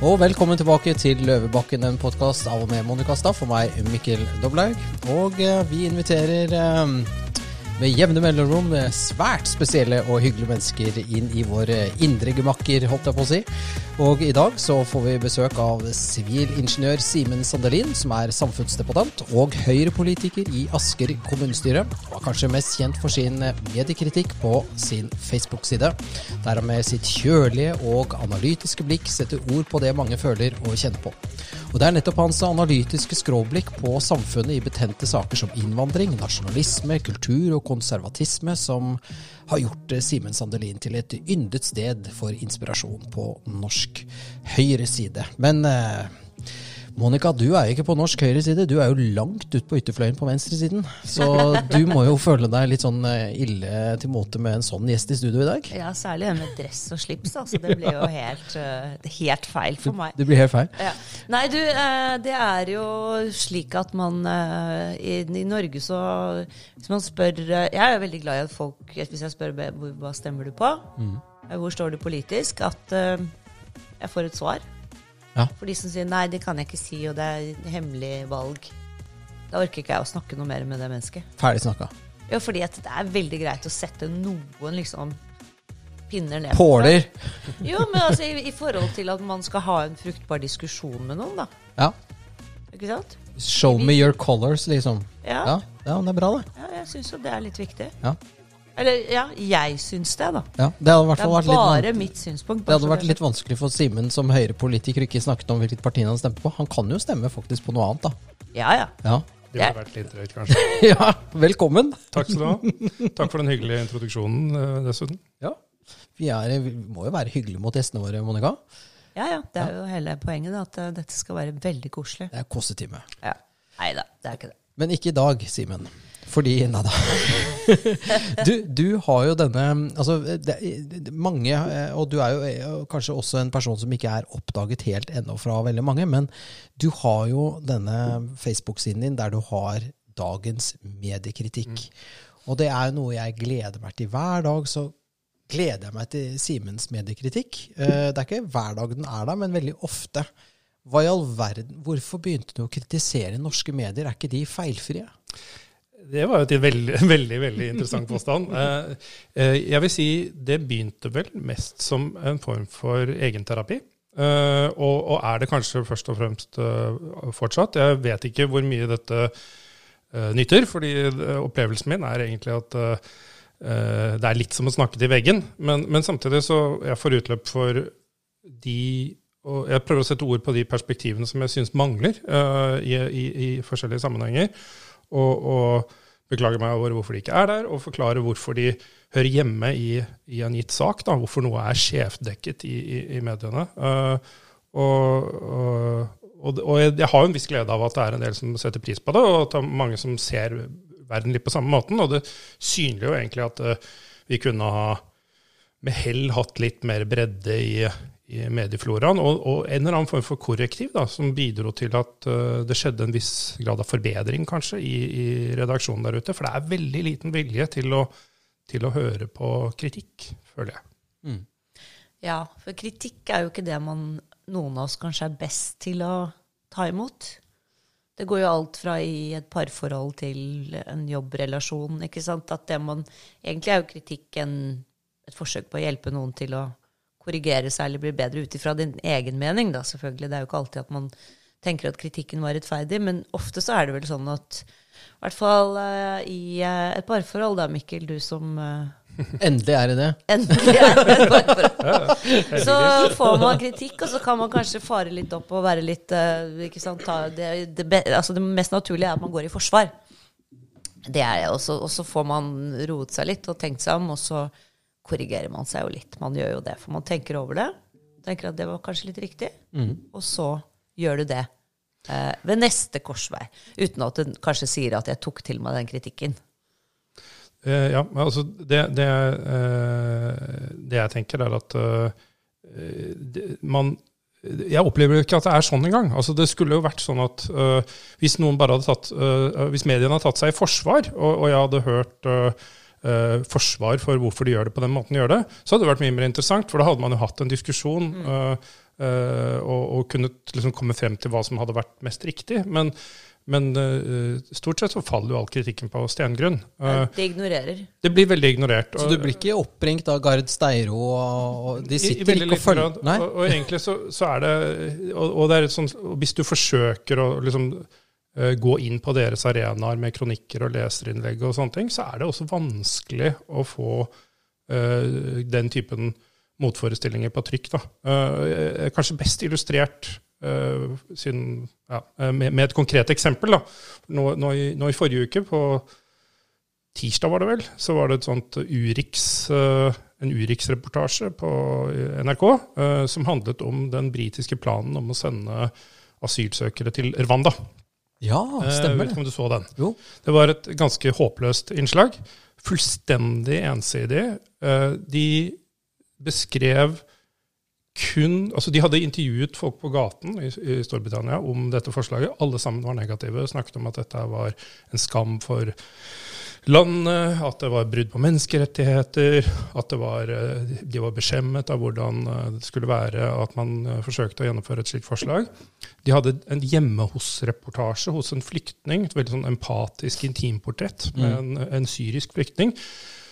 Og velkommen tilbake til Løvebakken, en podkast av og med Monica Staff og meg, Mikkel Doblaug. Og eh, vi inviterer eh, med jevne mellomrom svært spesielle og hyggelige mennesker inn i våre indre gemakker, holdt jeg på å si. Og i dag så får vi besøk av sivilingeniør Simen Sandelin, som er samfunnsdebattant og Høyre-politiker i Asker kommunestyre. Og er kanskje mest kjent for sin mediekritikk på sin Facebook-side, der han med sitt kjølige og analytiske blikk setter ord på det mange føler og kjenner på. Og Det er nettopp hans analytiske skråblikk på samfunnet i betente saker som innvandring, nasjonalisme, kultur og konservatisme som har gjort Simen Sandelin til et yndet sted for inspirasjon på norsk høyre side. Men eh, Monica, du er ikke på norsk høyre side, du er jo langt ut på ytterfløyen på venstresiden. Så du må jo føle deg litt sånn eh, ille til måte med en sånn gjest i studio i dag. Ja, særlig det med dress og slips. Altså, det blir jo helt, uh, helt feil for meg. Det blir helt feil? Ja. Nei, du, uh, det er jo slik at man i, i, Norge så Hvis man spør Jeg er jo veldig glad i at folk Hvis jeg spør hva stemmer du på, mm. hvor står du politisk, at jeg får et svar. Ja. For de som sier nei, det kan jeg ikke si, og det er hemmelig valg. Da orker ikke jeg å snakke noe mer med det mennesket. Ferdig snakka. Ja, fordi det er veldig greit å sette noen liksom pinner ned. Påler. Jo, men altså i, i, forhold til at man skal ha en fruktbar diskusjon med noen, da. Ja. Ikke sant? Show me your colors, liksom. Ja. Ja, ja det er bra, det. Ja, jeg syns jo det er litt viktig. Ja. Eller ja, jeg syns det, da. Ja, det, hadde det er vært bare litt, mitt synspunkt. Det hadde vært litt vanskelig for Simen som høyrepolitiker ikke snakket om hvilket parti han stemte på. Han kan jo stemme faktisk på noe annet, da. Ja, ja. ja. Det ville vært litt drøyt, kanskje. ja, velkommen. Takk skal du ha. Takk for den hyggelige introduksjonen uh, dessuten. Ja. Vi, er, vi, må jo være hyggelige mot gjestene våre, Monica. Ja, ja. Det er jo hele poenget, da, at uh, dette skal være veldig koselig. Det er kosetime. Ja. Nei da, det er ikke det. Men ikke i dag, Simen. Fordi Nei da. du, du, har jo denne Altså, det, mange Og du er jo kanskje også en person som ikke er oppdaget helt ennå fra veldig mange, men du har jo denne Facebook-siden din der du har dagens mediekritikk. Mm. Og det er jo noe jeg gleder meg til. Hver dag så gleder jeg meg til Simens mediekritikk. Eh, det er ikke hver dag den er der, men veldig ofte. Hva i all verden, Hvorfor begynte du å kritisere norske medier? Er ikke de feilfrie? Det var jo et veldig, veldig, veldig interessant påstand. Eh, eh, jeg vil si det begynte vel mest som en form for egenterapi. Eh, og, er det kanskje først og fremst fortsatt. Jeg vet ikke hvor mye dette nytter, fordi opplevelsen min er egentlig at det er litt som å snakke til veggen. Men, men samtidig så jeg får utløp for de og jeg prøver å sette ord på de perspektivene som jeg syns mangler i, i, i, forskjellige sammenhenger og, og beklage meg over hvorfor de ikke er der, og forklare hvorfor de hører hjemme i, i en gitt sak. Da, hvorfor noe er skjevdekket i, i, i mediene. Uh, og, og, og, jeg har jo en viss glede av at det er en del som setter pris på det, og at det er mange som ser verden litt på samme måten. Og det synliggjør jo egentlig at uh, vi kunne ha med hell hatt litt mer bredde i, i mediefloraen, og, og, en eller annen form for korrektiv da, som bidro til at uh, det skjedde en viss grad av forbedring kanskje i, i, redaksjonen der ute. For det er veldig liten vilje til å, til å høre på kritikk, føler jeg. Mm. Ja, for kritikk er jo ikke det man, noen av oss kanskje er best til å ta imot. Det går jo alt fra i et parforhold til en jobbrelasjon. ikke sant? At det man, Egentlig er jo kritikk en, et forsøk på å hjelpe noen til å korrigere seg eller bli bedre ut ifra din egen mening, da, selvfølgelig. Det er jo ikke alltid at man tenker at kritikken var rettferdig, men ofte så er det vel sånn at i hvert fall uh, i uh, et parforhold, da, Mikkel, du som uh, Endelig er det det. Endelig er det et parforhold. så får man kritikk, og så kan man kanskje fare litt opp og være litt ikke sant, det, det, altså det mest naturlige er at man går i forsvar. Det er det. Og så får man roet seg litt og tenkt seg om, og så korrigerer man seg jo litt. Man gjør jo det, for man tenker over det. Tenker at det var kanskje litt riktig. Mm. Og så gjør du det eh, ved neste korsvei. Uten at du kanskje sier at jeg tok til meg den kritikken. Eh, ja, altså det, det, eh, det, jeg tenker, er at uh, det, man jeg opplever ikke at det er sånn engang. Altså, det skulle jo vært sånn at uh, hvis noen bare hadde tatt uh, Hvis mediene hadde tatt seg i forsvar, og, og jeg hadde hørt uh, eh, forsvar for hvorfor de gjør det på den måten de gjør det, så hadde det vært mye mer interessant. For da hadde man jo hatt en diskusjon uh, uh, og, og kunnet liksom komme frem til hva som hadde vært mest riktig. Men, men uh, stort sett så faller jo all kritikken på stengrunn. Uh, Det ignorerer. det blir veldig ignorert. Så du blir ikke oppringt av Gard Steiro, og, og de I- i sitter ikke og følger. Nei? Og, og egentlig så, så er det og, og det er et sånt, Hvis du forsøker å liksom gå inn på deres arenaer med kronikker og leserinnlegg og sånne ting, så er det også vanskelig å få eh, den typen motforestillinger på trykk. Da. Eh, kanskje best illustrert eh, siden, ja, eh, med, et konkret eksempel. Da. Nå, nå, i, nå i forrige uke, på tirsdag var det vel, så var det et sånt Urix, eh, en Urix-reportasje på NRK eh, som handlet om den britiske planen om å sende asylsøkere til Rwanda. Ja, Eh, Jeg vet ikke om du så den. Jo. Det var et ganske håpløst innslag. Fullstendig ensidig. Eh, De beskrev kun Altså, de hadde intervjuet folk på gaten i, i Storbritannia om dette forslaget. Alle sammen var negative. Snakket om at dette var en skam for landet, at det var brudd på menneskerettigheter, at det var, eh, de var beskjemmet av hvordan eh, det skulle være at man eh, forsøkte å gjennomføre et slikt forslag. De hadde en hjemme hos-reportasje hos en flyktning, et veldig sånn empatisk intimportrett med en, en syrisk flyktning,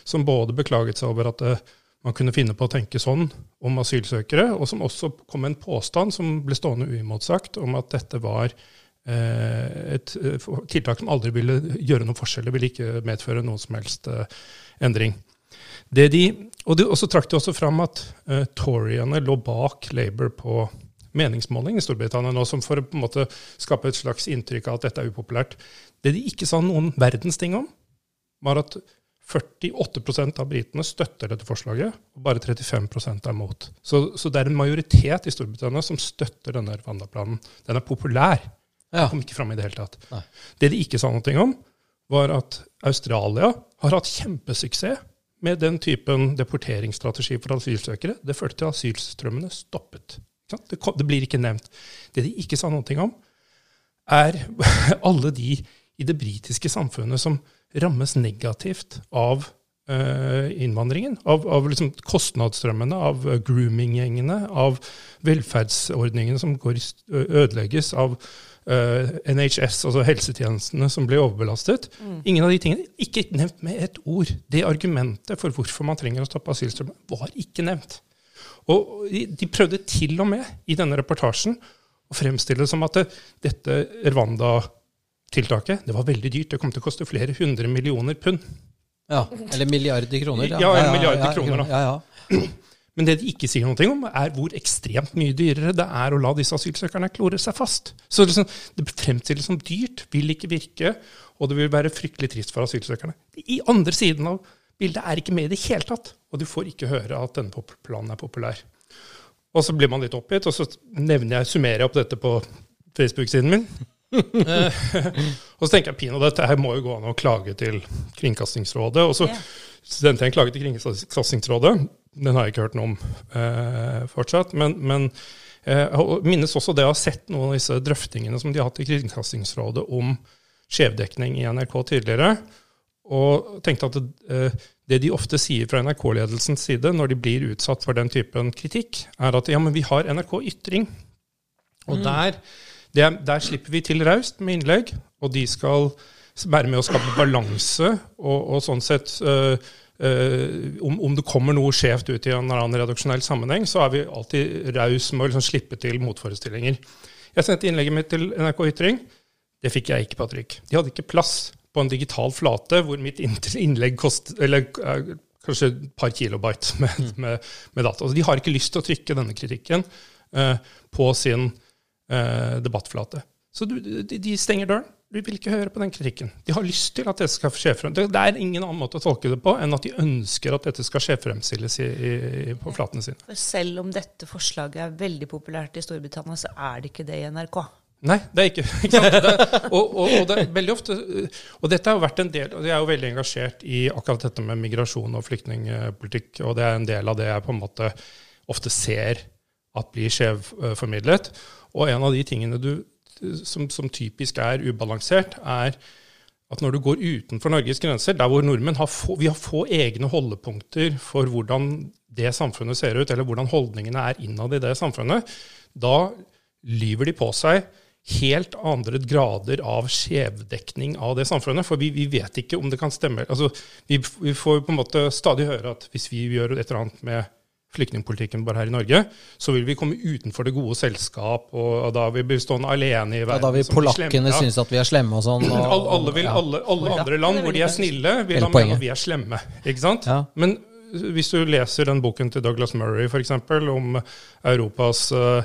som både beklaget seg over at eh, man kunne finne på å tenke sånn om asylsøkere, og som også kom med en påstand som ble stående uimotsagt, om at dette var eh, et eh, tiltak som aldri ville gjøre noen forskjell, det ville ikke medføre noen som helst eh, endring. Det de, og, de, og så trakk de også fram at uh, Toryene lå bak Labour på meningsmåling i Storbritannia nå, som for å på en måte skape et slags inntrykk av at dette er upopulært. Det de ikke sa noen verdens ting om, var at 48% av britene støtter dette forslaget, og bare 35% er mot. Så, så det er en majoritet i Storbritannia som støtter denne Rwanda-planen. Den er populær. Den kom ikke fram i det hele tatt. Nei. Det de ikke sa noe om, var at Australia har hatt kjempesuksess med den typen deporteringsstrategi for asylsøkere. Det førte til at asylstrømmene stoppet. Det, kom, det blir ikke nevnt. Det de ikke sa noe om, er alle de i det britiske samfunnet som rammes negativt av eh, innvandringen. Av, av liksom kostnadsstrømmene, av eh, grooming-gjengene, av velferdsordningene som går, ødelegges, av eh, NHS, altså helsetjenestene som blir overbelastet. Ingen av de tingene. Ikke nevnt med et ord. Det argumentet for hvorfor man trenger å stoppe asylstrømmen, var ikke nevnt. Og de de prøvde til og med i denne reportasjen å fremstille det som at det, dette Rwanda-tiltaket det var veldig dyrt. Det kom til å koste flere hundre millioner pund. Ja, Eller milliarder kroner. Ja, eller milliarder kroner, da. Ja, ja. Men det de ikke sier noe om, er hvor ekstremt mye dyrere det er å la disse asylsøkerne klore seg fast. Så liksom, det fremstilles som dyrt, vil ikke virke, og det vil være fryktelig trist for asylsøkerne. I andre siden av bildet er ikke med i det hele tatt, og du får ikke høre at denne planen er populær. Og så blir man litt oppgitt, og så nevner jeg, summerer jeg opp dette på Facebook-siden min. Eh, og så tenker jeg Pino, dette her må jo gå an å klage til Kringkastingsrådet. Og så Ja. sendte jeg en klage til Kringkastingsrådet. Den har jeg ikke hørt noe om eh, fortsatt. Men, men eh, jeg minnes også det å ha sett noen av disse drøftingene som de har hatt i Kringkastingsrådet om skjevdekning i NRK tidligere. Og tenkte at det, eh, det de ofte sier fra NRK-ledelsens side når de blir utsatt for den typen kritikk, er at ja, men vi har NRK Ytring. Og der, det, er- der slipper vi til raust med innlegg, og de skal være med å skape balanse, og, og sånn sett øh, Uh, om, om det kommer noe skjevt ut i en eller annen redaksjonell sammenheng, så er vi alltid raus med å liksom slippe til motforestillinger. Jeg sendte innlegget mitt til NRK Ytring. Det fikk jeg ikke på trykk. De hadde ikke plass på en digital flate hvor mitt innlegg kost, eller kanskje et par kilobyte med, med, med data. Altså, de har ikke lyst til å trykke denne kritikken uh, på sin debattflate. Så du, de, de stenger døren. Du vil ikke høre på den kritikken. De har lyst til at dette skal skje frem. Det, det er ingen annen måte å tolke det på enn at de ønsker at dette skal skje fremstilles i, i, i, på flatene sine. For selv om dette forslaget er veldig populært i Storbritannia, så er det ikke det i NRK. Nei, det er ikke, ikke sant? Det, og, og, og det er veldig ofte Og dette har jo vært en del og Jeg er jo veldig engasjert i akkurat dette med migrasjon og flyktningpolitikk, og det er en del av det jeg på en måte ofte ser at blir skjevformidlet. Og en av de tingene du, som, som typisk er ubalansert, er at når du går utenfor Norges grenser, der hvor nordmenn har få, vi har få egne holdepunkter for hvordan det samfunnet ser ut, eller hvordan holdningene er innad i det samfunnet, da lyver de på seg helt andre grader av skjevdekning av det samfunnet. For vi, vi vet ikke om det kan stemme. Altså, vi, vi, får på en måte stadig høre at hvis vi gjør et eller annet med flyktningpolitikken bare her i Norge, så vil vi komme utenfor det gode selskap, og, da vil vi bli stående alene i verden. Ja, da vil polakkene synes at vi er slemme og sånn. Og, alle, alle, vil, ja. alle, alle andre land hvor de er snille, vil da mene at vi er slemme. Ikke sant? Ja. Men hvis du leser den boken til Douglas Murray, f.eks., om Europas Uh,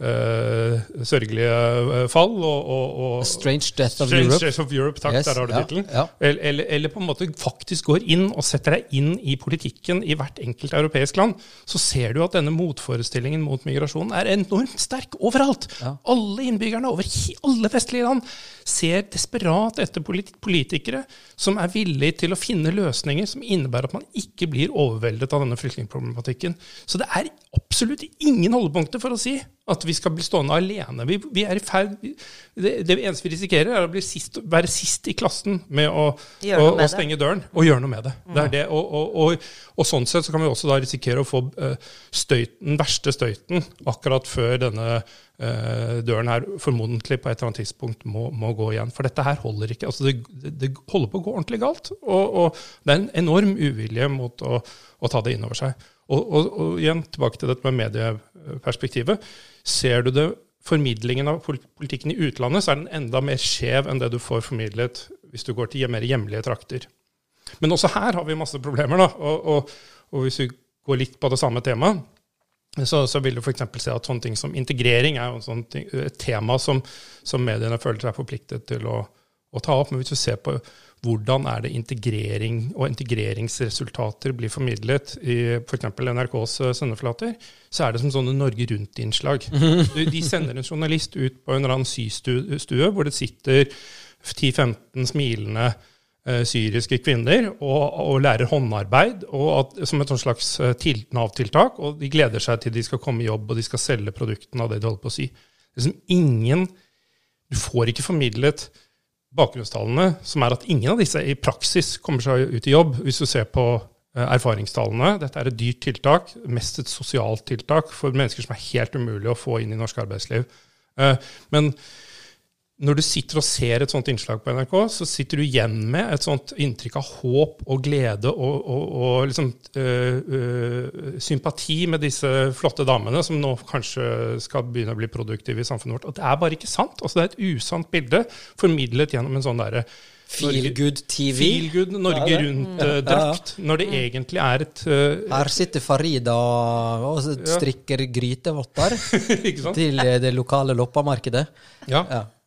sørgelige uh, fall. Og, og, og, Strange Death of Strange Europe. Death of Europe, takk, yes, der har du ja, tittelen. Ja. Eller, eller, på en måte faktisk går inn og setter deg inn i politikken i hvert enkelt europeisk land, så ser du at denne motforestillingen mot migrasjon er enormt sterk overalt. Ja. Alle innbyggerne over alle vestlige land ser desperat etter politikere som er villige til å finne løsninger som innebærer at man ikke blir overveldet av denne flyktningproblematikken. Så det er absolutt ingen holdepunkter for å si at vi skal bli stående alene. Vi, vi er i ferd, det, det, eneste vi risikerer, er å sist, være sist i klassen med å, å, å stenge døren og gjøre noe med det. Mm. det, det og, og, og, sånn sett så kan vi også da risikere å få uh, støyten, den verste støyten akkurat før denne døren her formodentlig på et eller annet tidspunkt må, må, gå igjen. For dette her holder ikke. Altså det, det holder på å gå ordentlig galt. Og, og det er en enorm uvilje mot å, å ta det inn over seg. Og, og, og, igjen tilbake til dette med medieperspektivet. Ser du det formidlingen av politikken i utlandet, så er den enda mer skjev enn det du får formidlet hvis du går til mer hjemlige trakter. Men også her har vi masse problemer. da, og hvis vi går litt på det samme temaet, så, så vil du f.eks. se at sånne ting som integrering er ting, et tema som, som, mediene føler seg forpliktet til å, å, ta opp. Men hvis du ser på hvordan er det integrering og integreringsresultater blir formidlet i f.eks. NRKs eh, sendeflater, så er det som sånne Norge Rundt-innslag. De sender en journalist ut på en eller annen systue hvor det sitter 10-15 smilende syriske kvinner og, og, lærer håndarbeid at, som et slags eh, Nav-tiltak. Og de gleder seg til de skal komme i jobb og de skal selge produktene av det de holder på å si. Det er som ingen, Du får ikke formidlet bakgrunnstallene, som er at ingen av disse i praksis kommer seg ut i jobb, hvis du ser på eh, erfaringstallene. Dette er et dyrt tiltak, mest et sosialt tiltak for mennesker som er helt umulig å få inn i norsk arbeidsliv. Eh, men når du sitter og ser et sånt innslag på NRK, så sitter du igjen med et sånt inntrykk av håp og glede og, og, og liksom, øh, øh, sympati med disse flotte damene som nå kanskje skal begynne å bli produktive i samfunnet vårt. Og det er bare ikke sant. Altså, det er et usant bilde formidlet gjennom en sånn derre Feel good TV. Feel good Norge ja, Rundt-drakt. Uh, når det mm. egentlig er et uh, Her sitter Farida og strikker ja. grytevotter til det lokale loppamarkedet. Ja.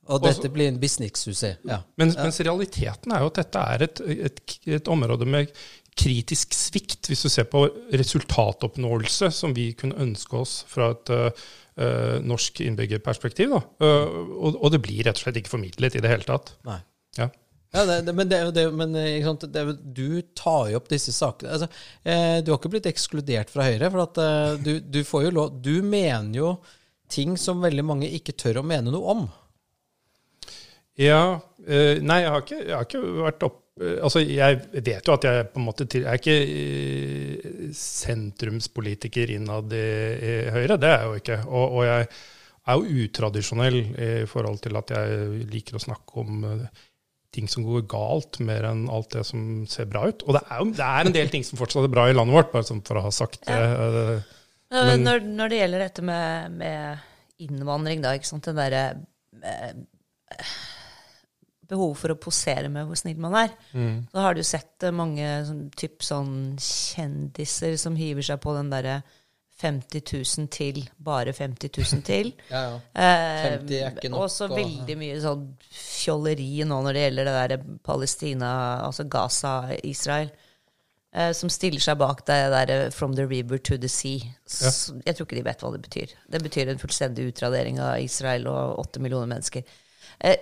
Ja. Og dette blir en business-suksess. Ja. Mens, mens, realiteten er jo at dette er et, et, et, område med kritisk svikt, hvis du ser på resultatoppnåelse, som vi kunne ønske oss fra et uh, norsk innbyggerperspektiv. Uh, og, og, det blir rett og slett ikke formidlet i det hele tatt. Nei. Ja. Ja, det, men, det, det, men det, du tar jo opp disse sakene altså, eh, Du har ikke blitt ekskludert fra Høyre. For at, eh, du, du, får jo lov Du mener jo ting som veldig mange ikke tør å mene noe om. Ja. Uh, nei, jeg har, ikke, jeg har ikke, vært opp uh, Altså, jeg vet jo at jeg på en måte til, Jeg er ikke uh, sentrumspolitiker innad i, i, Høyre, det er jeg jo ikke. Og, og, jeg er jo utradisjonell i forhold til at jeg liker å snakke om ting som går galt, mer enn alt det som ser bra ut. Og det er jo det er en del ting som fortsatt er bra i landet vårt, bare sånn for å ha sagt det. Ja. Men, når, når, det gjelder dette med, med innvandring, da, ikke sant, den derre behov for å posere med hvor snill man er. Mm. Så har du sett eh, mange sånn, typ sånn kjendiser som hiver seg på den derre 50 000 til, bare 50 000 til. ja, ja. 50 er ikke nok. Og så veldig mye sånn fjolleri nå når det gjelder det der Palestina, altså Gaza, Israel. Eh, som stiller seg bak det der eh, 'from the river to the sea'. Ja. Jeg tror ikke de vet hva det betyr. Det betyr en fullstendig utradering av Israel og åtte millioner mennesker. Eh,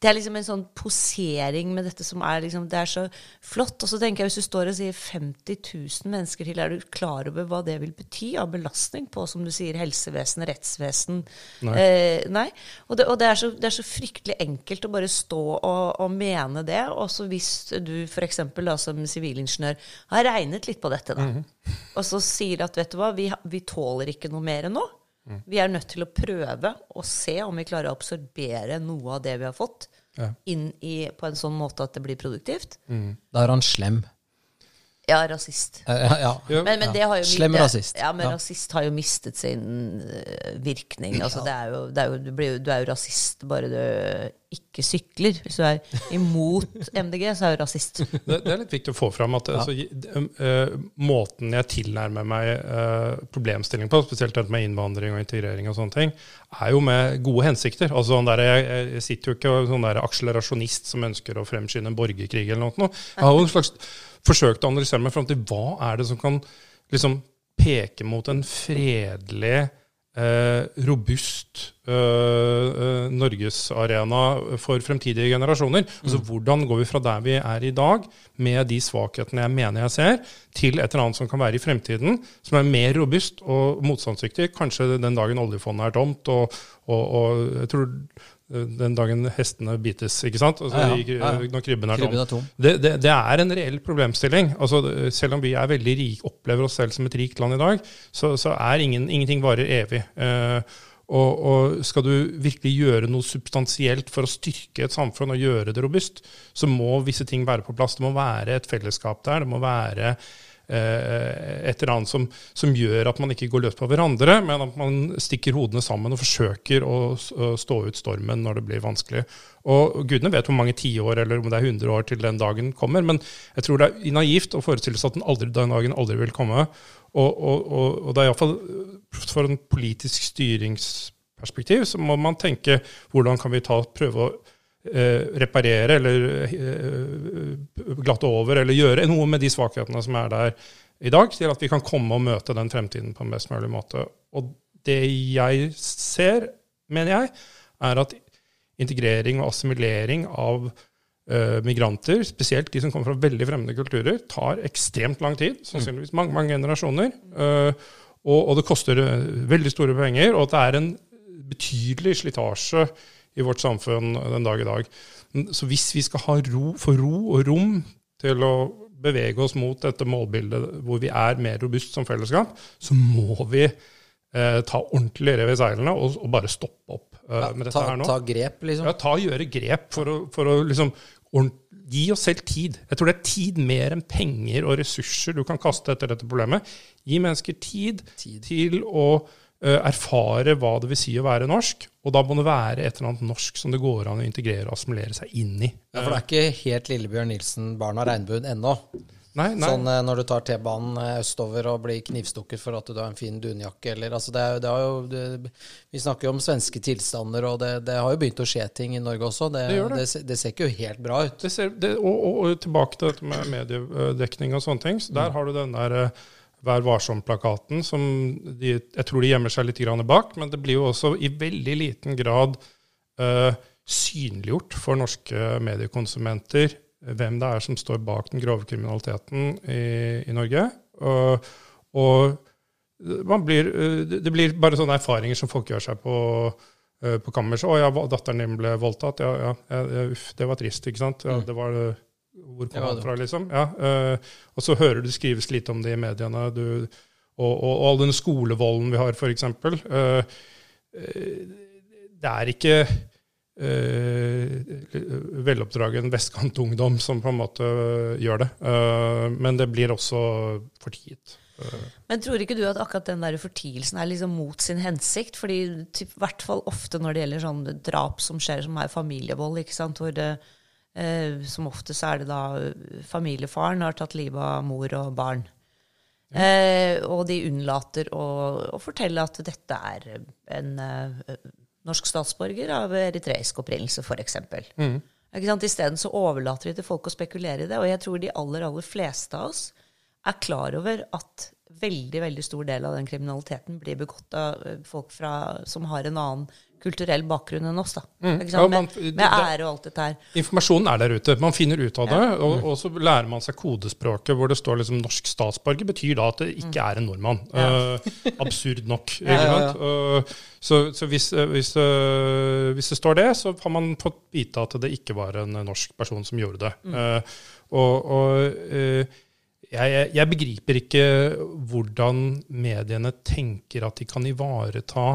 det er liksom en sånn posering med dette som er liksom Det er så flott. Og så tenker jeg, hvis du står og sier 50 000 mennesker til, er du klar over hva det vil bety av belastning på, som du sier, helsevesen, rettsvesen? Nei. Eh, nei. Og, det, og det, er så, det, er så, fryktelig enkelt å bare stå og, og mene det. Og så hvis du f.eks. som sivilingeniør har regnet litt på dette, da, mm -hmm. og så sier at vet du hva, vi, vi tåler ikke noe mer nå. Vi er nødt til å prøve å se om vi klarer å absorbere noe av det vi har fått, ja. inn i, på en sånn måte at det blir produktivt. Mm. Da er han slem. Ja, rasist. Ja, ja. Men, men det har jo Slem rasist. Ja, men rasist har jo mistet sin uh, virkning. Altså, det er jo, det er jo, du, blir, du, er jo rasist bare du ikke sykler. Hvis du er imot MDG, så er du rasist. Det, det er litt viktig å få fram at altså, uh, måten jeg tilnærmer meg uh, problemstilling på, spesielt dette med innvandring og integrering og sånne ting, er jo med gode hensikter. Altså, sånn der, jeg, jeg, sitter jo ikke sånn der akselerasjonist som ønsker å fremskynde en borgerkrig eller noe. Jeg har jo en slags forsøkt å analysere meg fram til hva er det som kan liksom peke mot en fredelig, eh, robust eh, norgesarena for fremtidige generasjoner. Altså, mm. Altså Hvordan går vi fra der vi er i dag, med de svakhetene jeg mener jeg ser, til et eller annet som kan være i fremtiden, som er mer robust og motstandsdyktig. Kanskje den dagen oljefondet er tomt, og, og, og jeg tror den dagen hestene bites, ikke sant? Altså, ja, ja, ja. Når krybben er, krybben er tom. Det, det, det, er en reell problemstilling. Altså, selv om vi er veldig rik, opplever oss selv som et rikt land i dag, så, så er ingen, ingenting varer evig. Eh, og, og, skal du virkelig gjøre noe substansielt for å styrke et samfunn og gjøre det robust, så må visse ting være på plass. Det må være et fellesskap der. Det må være et eller annet som, som, gjør at man ikke går løs på hverandre, men at man stikker hodene sammen og forsøker å, stå ut stormen når det blir vanskelig. Og Gudene vet hvor mange tiår eller om det er 100 år til den dagen kommer, men jeg tror det er naivt å forestille seg at den, aldri, den dagen aldri vil komme. Og, og, og, og det er iallfall for en politisk styringsperspektiv så må man tenke hvordan kan vi ta, prøve å Eh, reparere eller eh, glatte over eller gjøre noe med de svakhetene som er der i dag, til at vi kan komme og møte den fremtiden på en best mulig måte. Og det jeg ser, mener jeg, er at integrering og assimilering av migranter, spesielt de som kommer fra veldig fremmede kulturer, tar ekstremt lang tid. Sannsynligvis mange, mange generasjoner. Og, og, det koster veldig store penger, og at det er en betydelig slitasje i vårt samfunn den dag i dag. Så hvis vi skal ha ro, få ro og rom til å bevege oss mot dette målbildet hvor vi er mer robust som fellesskap, så må vi eh, ta ordentlig rev i seilene og, og, bare stoppe opp eh, med dette ta, her nå. Ta grep, liksom? Ja, ta gjøre grep for å, for å liksom Gi oss selv tid. Jeg tror det er tid mer enn penger og ressurser du kan kaste etter dette problemet. Gi mennesker tid, tid. til å erfare hva det vil si å være norsk. Og da må det være et eller annet norsk som det går an å integrere og assimilere seg inn i. Ja, For det er ikke helt Lillebjørn Nilsen, barn av regnbuen, ennå? Nei, nei. Sånn eh, når du tar T-banen eh, østover og blir knivstukket for at du har en fin dunjakke, eller altså det, er, det har jo det, Vi snakker jo om svenske tilstander, og det, det, har jo begynt å skje ting i Norge også. Det, det ser ikke jo helt bra ut. Ser, og, og, og, tilbake til dette med mediedekning og sånne ting. Så der mm. har du den der Vær varsom-plakaten, som de, jeg tror de gjemmer seg litt bak. Men det blir jo også i veldig liten grad uh, synliggjort for norske mediekonsumenter hvem det er som står bak den grove kriminaliteten i, i Norge. og, og blir, uh, det blir bare sånne erfaringer som folk gjør seg på, uh, på kammerset. 'Å ja, datteren din ble voldtatt.' Ja, ja, ja, uff, det var trist, ikke sant? Ja, mm. det var hvor kom han fra, liksom? Ja, uh, og så hører du skrives litt om det i mediene. Du, og, og, og, all den skolevolden vi har, f.eks. Uh, uh, det er ikke uh, veloppdragen vestkantungdom som på en måte gjør det. men det blir også fortiet. Men tror ikke du at akkurat den der fortielsen er liksom mot sin hensikt? Fordi i hvert fall ofte når det gjelder sånn drap som skjer, som er familievold, ikke sant? hvor det Eh, som oftest er det da eh, familiefaren har tatt livet av mor og barn. Ja. Eh, og de unnlater å, å, fortelle at dette er en eh, norsk statsborger av eritreisk opprinnelse, f.eks. Mm. Isteden så overlater de til folk å spekulere i det. Og jeg tror de aller, aller fleste av oss er klar over at veldig veldig stor del av den kriminaliteten blir begått av eh, folk fra, som har en annen kulturell bakgrunn enn oss. da. Mm. Ja, man- med, med ære og alt dette her. Informasjonen er der ute. Man finner ut av det, og, og så lærer man seg kodespråket hvor det står liksom 'norsk statsborger'. betyr da at det ikke er en nordmann. Absurd nok. Ikke Ja, ja, ja. sant? Eh, så så hvis, eh, hvis, hvis det står det, så har man fått vite at det ikke var en norsk person som gjorde det. Eh, og og jeg, jeg- begriper ikke hvordan mediene tenker at de kan ivareta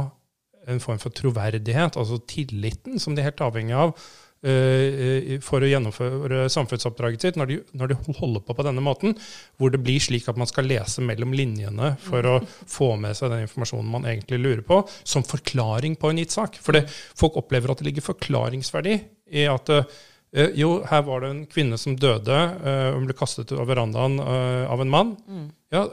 en form for troverdighet, altså tilliten, som de er helt avhengig av uh, for å gjennomføre samfunnsoppdraget sitt, når de, når de holder på på denne måten, hvor det blir slik at man skal lese mellom linjene for å få med seg den informasjonen man egentlig lurer på, som forklaring på en gitt sak. For folk opplever at det ligger forklaringsverdi i at eh, jo, her var det en kvinne som døde, eh, hun ble kastet av verandaen eh, av en mann. Ja,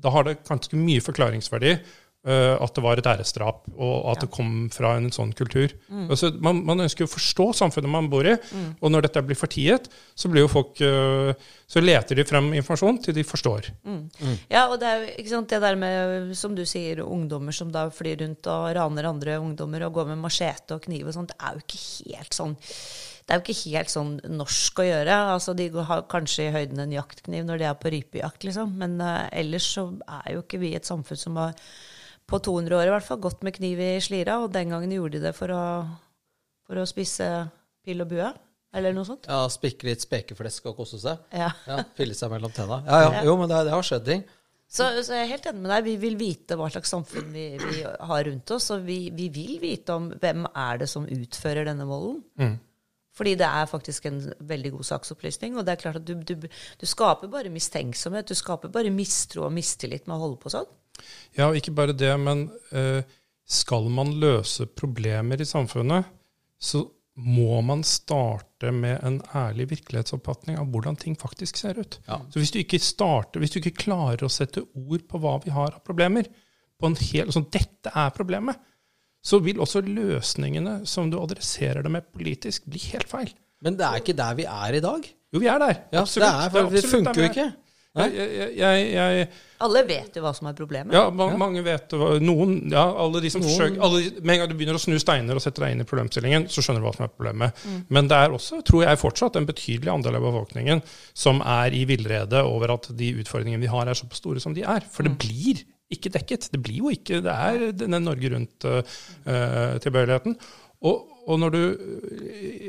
da har det ganske mye forklaringsverdi eh, at det var et æresdrap, og at det kom fra en sånn kultur. Altså, man, man ønsker å forstå samfunnet man bor i, og når dette blir fortiet, så blir jo folk eh, Så leter de frem informasjon til de forstår. Ja, og det er jo ikke sant, det der med, som du sier, ungdommer som da flyr rundt og raner andre ungdommer og går med machete og kniv og sånt, det er jo ikke helt sånn det er jo ikke helt sånn norsk å gjøre. Altså, De har kanskje i høyden en jaktkniv når de er på rypejakt, liksom. Men uh, ellers så er jo ikke vi et samfunn som har på 200 år i hvert fall gått med kniv i slira. Og den gangen gjorde de det for å, for å spise pil og bue, eller noe sånt. Ja, Spikke litt spekeflesk og kose seg. Ja. Ja, Pille seg mellom tenna. Ja, ja. Jo, men det, det har skjedd ting. Så, så jeg er helt enig med deg. Vi vil vite hva slags samfunn vi, vi har rundt oss. Og vi, vi vil vite om hvem er det som utfører denne volden. Fordi det er faktisk en veldig god saksopplysning. Og det er klart at du, du, du skaper bare mistenksomhet. Du skaper bare mistro og mistillit med å holde på sånn. Ja, og ikke bare det, men eh, skal man løse problemer i samfunnet, så må man starte med en ærlig virkelighetsoppfatning av hvordan ting faktisk ser ut. Ja. Så hvis du ikke starter, hvis du ikke klarer å sette ord på hva vi har av problemer, på en hel, sånn, dette er problemet, så vil også løsningene som du adresserer det med politisk, bli helt feil. Men det er ikke der vi er i dag. Jo, vi er der. Ja, Absolutt. det, er, for det, absolutt funker jo er. ikke. Jeg, jeg, jeg, jeg, Alle vet jo hva som er problemet. ja, ma mange vet Noen, ja, alle de som Noen- forsøker alle, Med en gang du begynner å snu steiner og setter deg inn i problemstillingen, så skjønner du hva som er problemet. Men det er også, tror jeg fortsatt, en betydelig andel av befolkningen som er i villrede over at de utfordringene vi har, er såpass store som de er. For det blir ikke dekket. Det blir jo ikke Det er denne Norge Rundt-tilbøyeligheten. og, og når du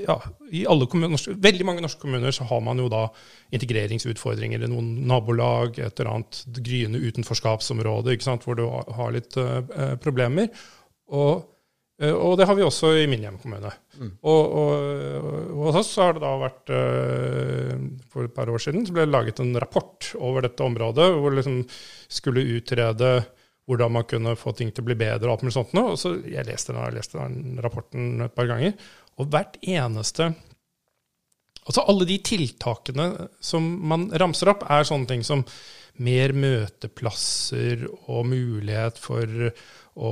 ja, I alle kommuner, veldig mange norske kommuner så har man jo da integreringsutfordringer i noen nabolag, et eller annet gryende utenforskapsområde ikke sant, hvor du har litt uh, problemer. Og, og det har vi også i min hjemkommune. Og, og, hos oss så har det da vært eh, For et par år siden så ble det laget en rapport over dette området, hvor det liksom skulle utrede hvordan man kunne få ting til å bli bedre. og alt mulig sånt. Og så Jeg leste den, jeg leste den rapporten et par ganger, og hvert eneste Altså alle de tiltakene som man ramser opp, er sånne ting som mer møteplasser og mulighet for å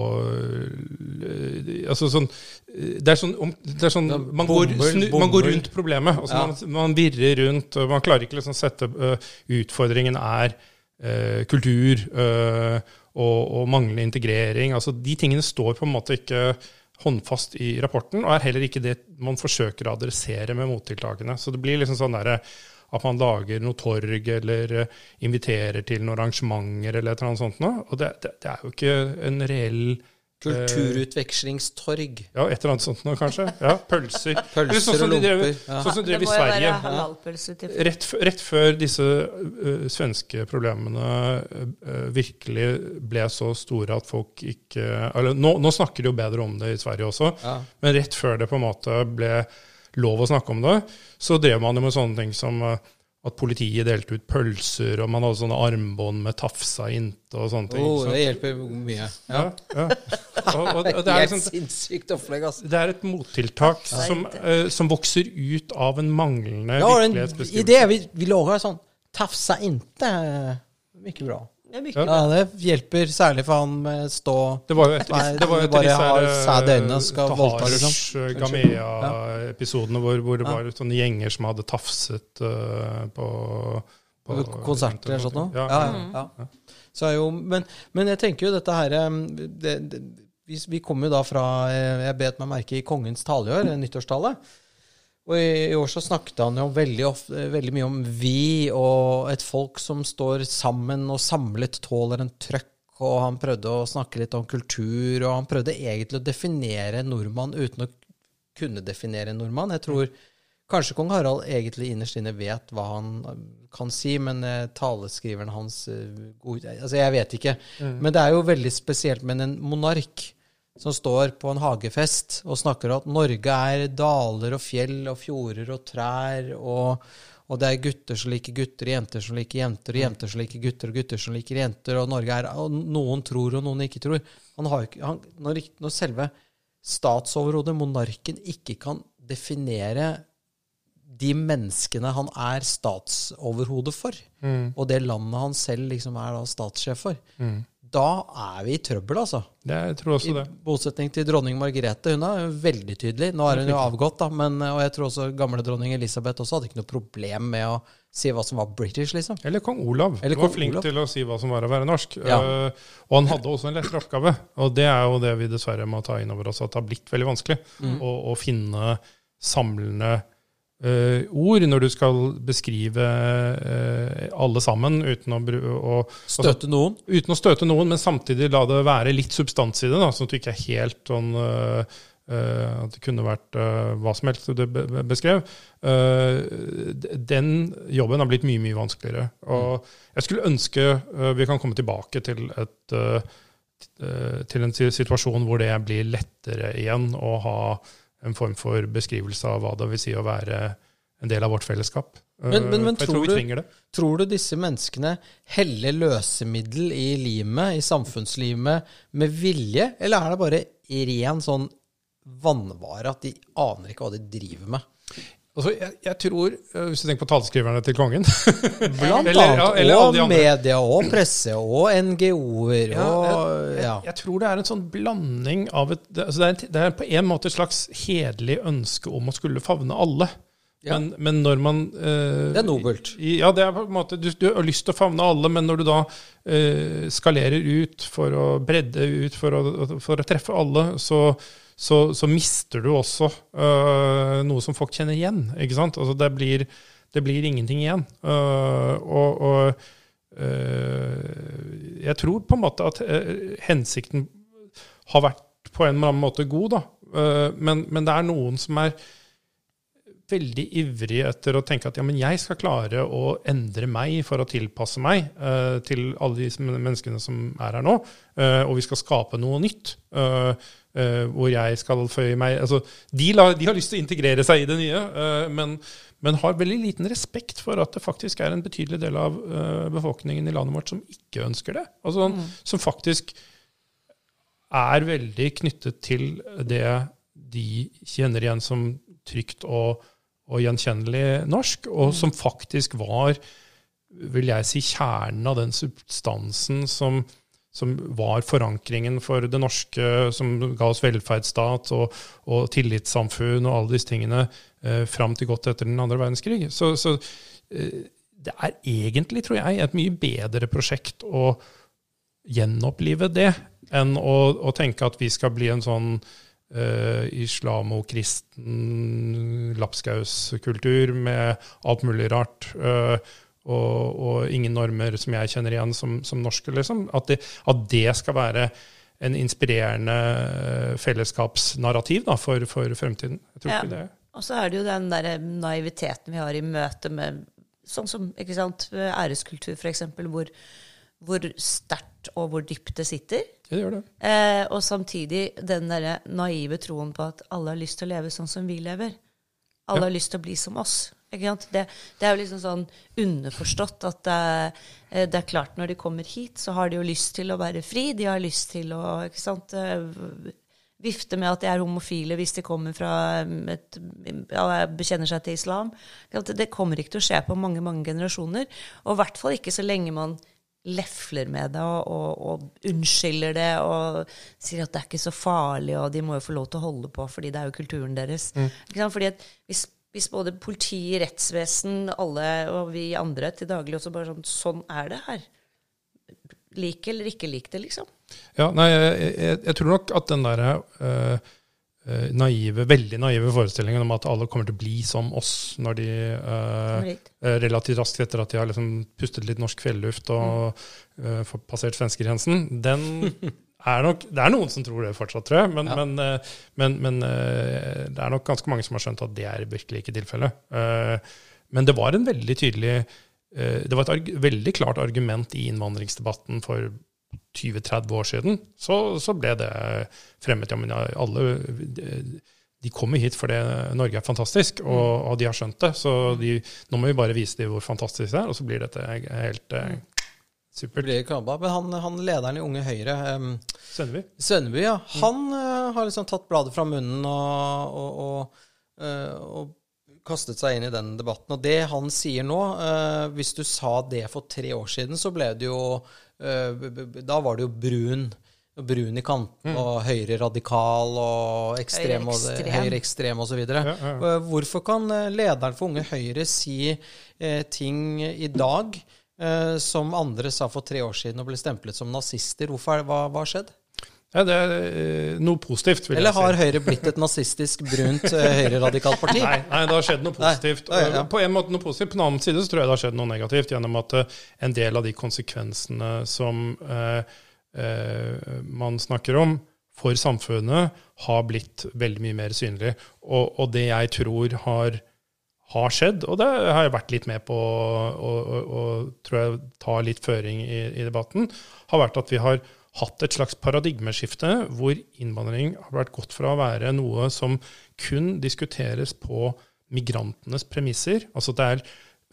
Altså sånn Det er sånn, om, det er sånn Ja, man, går, snu, man går rundt problemet. Altså Ja. man, man virrer rundt. og Man klarer ikke liksom sette uh, Utfordringen er uh, kultur uh, og, og manglende integrering. Altså De tingene står på en måte ikke håndfast i rapporten, og er heller ikke det man forsøker å adressere med mottiltakene. Så det blir liksom sånn derre at man lager noe torg eller eh, inviterer til noen arrangementer eller et eller annet sånt noe. Og det, det, det er jo ikke en reell Kulturutvekslingstorg. Ja, et eller annet sånt noe, kanskje. Ja, Pølser. Pølser sånn som de drev- lomper, ja. Sånn som de drev i Sverige. til Rett, rett før disse uh, svenske problemene uh, virkelig ble så store at folk ikke eller nå, nå snakker de jo bedre om det i Sverige også, Ja. men rett før det på en måte ble lov å snakke om det, så drev man jo med sånne ting som at politiet delte ut pølser, og man hadde sånne armbånd med tafsa inte og sånne ting. Oh, det hjelper mye. ja, ja. Og, og, og det, er et liksom, sinnssykt opplegg, altså. det er et mottiltak som, uh, som vokser ut av en manglende ja, virkelighetsbeskrivelse. Vi, vi lager sånn Tafsa inte. Mycket bra. Det er Ja, det hjelper særlig for han med stå Det var jo etter, Nei, det var jo etter disse har her, liksom. Gamea-episodene hvor, hvor det var sånne gjenger som hadde tafset uh, på, på Konserter eller sånt noe? Ja. Ja, ja, ja. Så er jo, men, men jeg tenker jo dette her um, det, det, vi, vi kommer jo da fra eh, Jeg bet meg merke i kongens tale i år, nyttårstale. Og i, i år så snakket han jo veldig, ofte, veldig mye om vi og et folk som står sammen og samlet tåler en trøkk. Og han prøvde å snakke litt om kultur, og han prøvde egentlig å definere nordmann uten å kunne definere nordmann. Jeg tror kanskje kong Harald egentlig innerst inne vet hva han kan si, men eh, taleskriveren hans eh, Altså, jeg vet ikke. Men det er jo veldig spesielt med en monark som står på en hagefest og snakker om at Norge er daler og fjell og fjorder og trær, og, og det er gutter som liker gutter, jenter som liker jenter, og jenter som liker gutter, og gutter som liker jenter, og Norge er Og noen tror, og noen ikke tror. Han har ikke, han, når, når selve statsoverhodet, monarken, ikke kan definere de menneskene han er statsoverhode for, og det landet han selv liksom er da statssjef for, da er vi i trøbbel, altså. Det, jeg tror også I det. motsetning til dronning Margrethe. Hun er veldig tydelig. Nå er hun jo avgått, da, men, og jeg tror også gamle dronning Elisabeth også hadde ikke noe problem med å si hva som var British, liksom. Eller kong Olav. Eller var flink Olav. til å si hva som var å være norsk. Ja. Uh, og han hadde også en lettere oppgave. Og det er jo det vi dessverre må ta inn over oss, at det har blitt veldig vanskelig Mm. å, å finne samlende eh, ord når du skal beskrive uh, alle sammen uten å, å Støtte noen. uten å støte noen, men samtidig la det være litt substans i det, da, sånn at du ikke er helt sånn uh, At det kunne vært hva som helst du be be- beskrev. Den jobben har blitt mye, mye vanskeligere. Og jeg skulle ønske vi kan komme tilbake til et til en situasjon hvor det blir lettere igjen å ha en form for beskrivelse av hva det vil si å være en del av vårt fellesskap. Men- men- men tror tror du- Tror du disse menneskene heller løsemiddel i limet, i samfunnslimet, med vilje, eller er det bare ren sånn vannvare at de aner ikke hva de driver med? Altså, jeg, jeg tror, øh, Hvis du tenker på taleskriverne til kongen Blant Eller- ja, annet. eller og media og presse og NGO-er Ja, jeg, ja. jeg tror det er en sånn blanding av et det, altså det, er, en- det er på en måte et slags hederlig ønske om å skulle favne alle. Ja. Men, men når man eh, Det er nobelt. I, ja, det er på en måte, du, du har lyst til å favne alle, men når du da eh, skalerer ut for å bredde ut for å, for å treffe alle, så, så, så mister du også eh, noe som folk kjenner igjen. ikke sant? Altså det blir, det blir ingenting igjen. Uh, og, og uh, jeg tror på en måte at uh, hensikten har vært på en eller annen måte god, da. Men, men det er noen som er veldig ivrig etter å tenke at ja, men jeg skal klare å endre meg for å tilpasse meg uh, til alle de menneskene som er her nå, uh, og vi skal skape noe nytt. Uh, hvor jeg skal føye meg altså, de, la, de har lyst til å integrere seg i det nye, men, men har veldig liten respekt for at det faktisk er en betydelig del av befolkningen i landet vårt som ikke ønsker det. Altså, Som faktisk er veldig knyttet til det de kjenner igjen som trygt og, og gjenkjennelig norsk, og som faktisk var, vil jeg si, kjernen av den substansen som, som var forankringen for det norske, som ga oss velferdsstat og, og tillitssamfunn og alle disse tingene eh, fram til godt etter den andre verdenskrig. Så, så eh, det er egentlig, tror jeg, et mye bedre prosjekt å gjenopplive det, enn å, å tenke at vi skal bli en sånn uh, islamo-kristen lapskauskultur med alt mulig rart. eh, og, og ingen normer som jeg kjenner igjen som, som norske, liksom. At det, at det skal være en inspirerende eh, fellesskapsnarrativ da, for, for fremtiden. Jeg tror Ja. ikke det. Og så er det jo den der naiviteten vi har i møte med sånn som æreskultur, f.eks., hvor, hvor sterkt og hvor dypt det sitter. Det gjør det. Eh, og samtidig den der naive troen på at alle har lyst til å leve sånn som vi lever. Alle har lyst til å bli som oss. Ikke sant? Det, det er jo liksom sånn underforstått at det er, eh, det er klart når de kommer hit, så har de jo lyst til å være fri. De har lyst til å ikke sant, eh, vifte med at de er homofile hvis de kommer fra et, ja, bekjenner seg til islam. Det kommer ikke til å skje på mange mange generasjoner. Og i hvert fall ikke så lenge man lefler med det og, og, og unnskylder det og sier at det er ikke så farlig, og de må jo få lov til å holde på fordi det er jo kulturen deres. Sant? Fordi hvis hvis både politi, rettsvesen, alle og vi andre til daglig også bare sånn Sånn er det her. Lik eller ikke lik det, liksom. Ja, nei, jeg, jeg, jeg tror nok at den derre øh, naive, veldig naive forestillingen om at alle kommer til å bli som oss når de hit. øh, relativt raskt etter at de har liksom pustet litt norsk fjelluft og øh, fått passert svenskegrensen, den er nok Det er noen som tror det fortsatt, tror jeg, men, Ja. men, øh, men, men øh, det er nok ganske mange som har skjønt at det er virkelig ikke tilfellet. Men det var en veldig tydelig Det var et veldig klart argument i innvandringsdebatten for 20-30 år siden, så, så ble det fremmet. Ja, men alle de, kommer hit fordi Norge er fantastisk, og, og de har skjønt det. Så de, nå må vi bare vise dem hvor fantastisk det er, og så blir dette helt eh, supert. Men han, han lederen i Unge Høyre, um, Sønneby? Ja, han eh, har liksom tatt bladet fra munnen og, og, og, uh, og kastet seg inn i den debatten. Og det han sier nå uh, Hvis du sa det for tre år siden, så ble det jo eh, Da var det jo brun. Brun i kanten, og høyre radikal og ekstrem Høyreekstrem. høyreekstrem osv. Ja, ja. ja. Hvorfor kan eh, lederen for Unge Høyre si eh, ting i dag eh, som andre sa for tre år siden og ble stemplet som nazister? Hvorfor hva har skjedd? Ja, det er eh, noe positivt, vil Eller jeg si. Eller har Høyre blitt et nazistisk, brunt, eh, høyreradikalt parti? Nei, nei, det har skjedd noe positivt. Nei, ja, ja. På en måte noe positivt. På den annen side så tror jeg det har skjedd noe negativt gjennom at eh, en del av de konsekvensene som eh, eh, man snakker om for samfunnet, har blitt veldig mye mer synlig. Og, og det jeg tror har, har skjedd, og det har jeg vært litt med på å og, og tror jeg tar litt føring i, i debatten, har vært at vi har hatt et slags paradigmeskifte hvor innvandring har vært gått fra å være noe som kun diskuteres på migrantenes premisser. Altså det er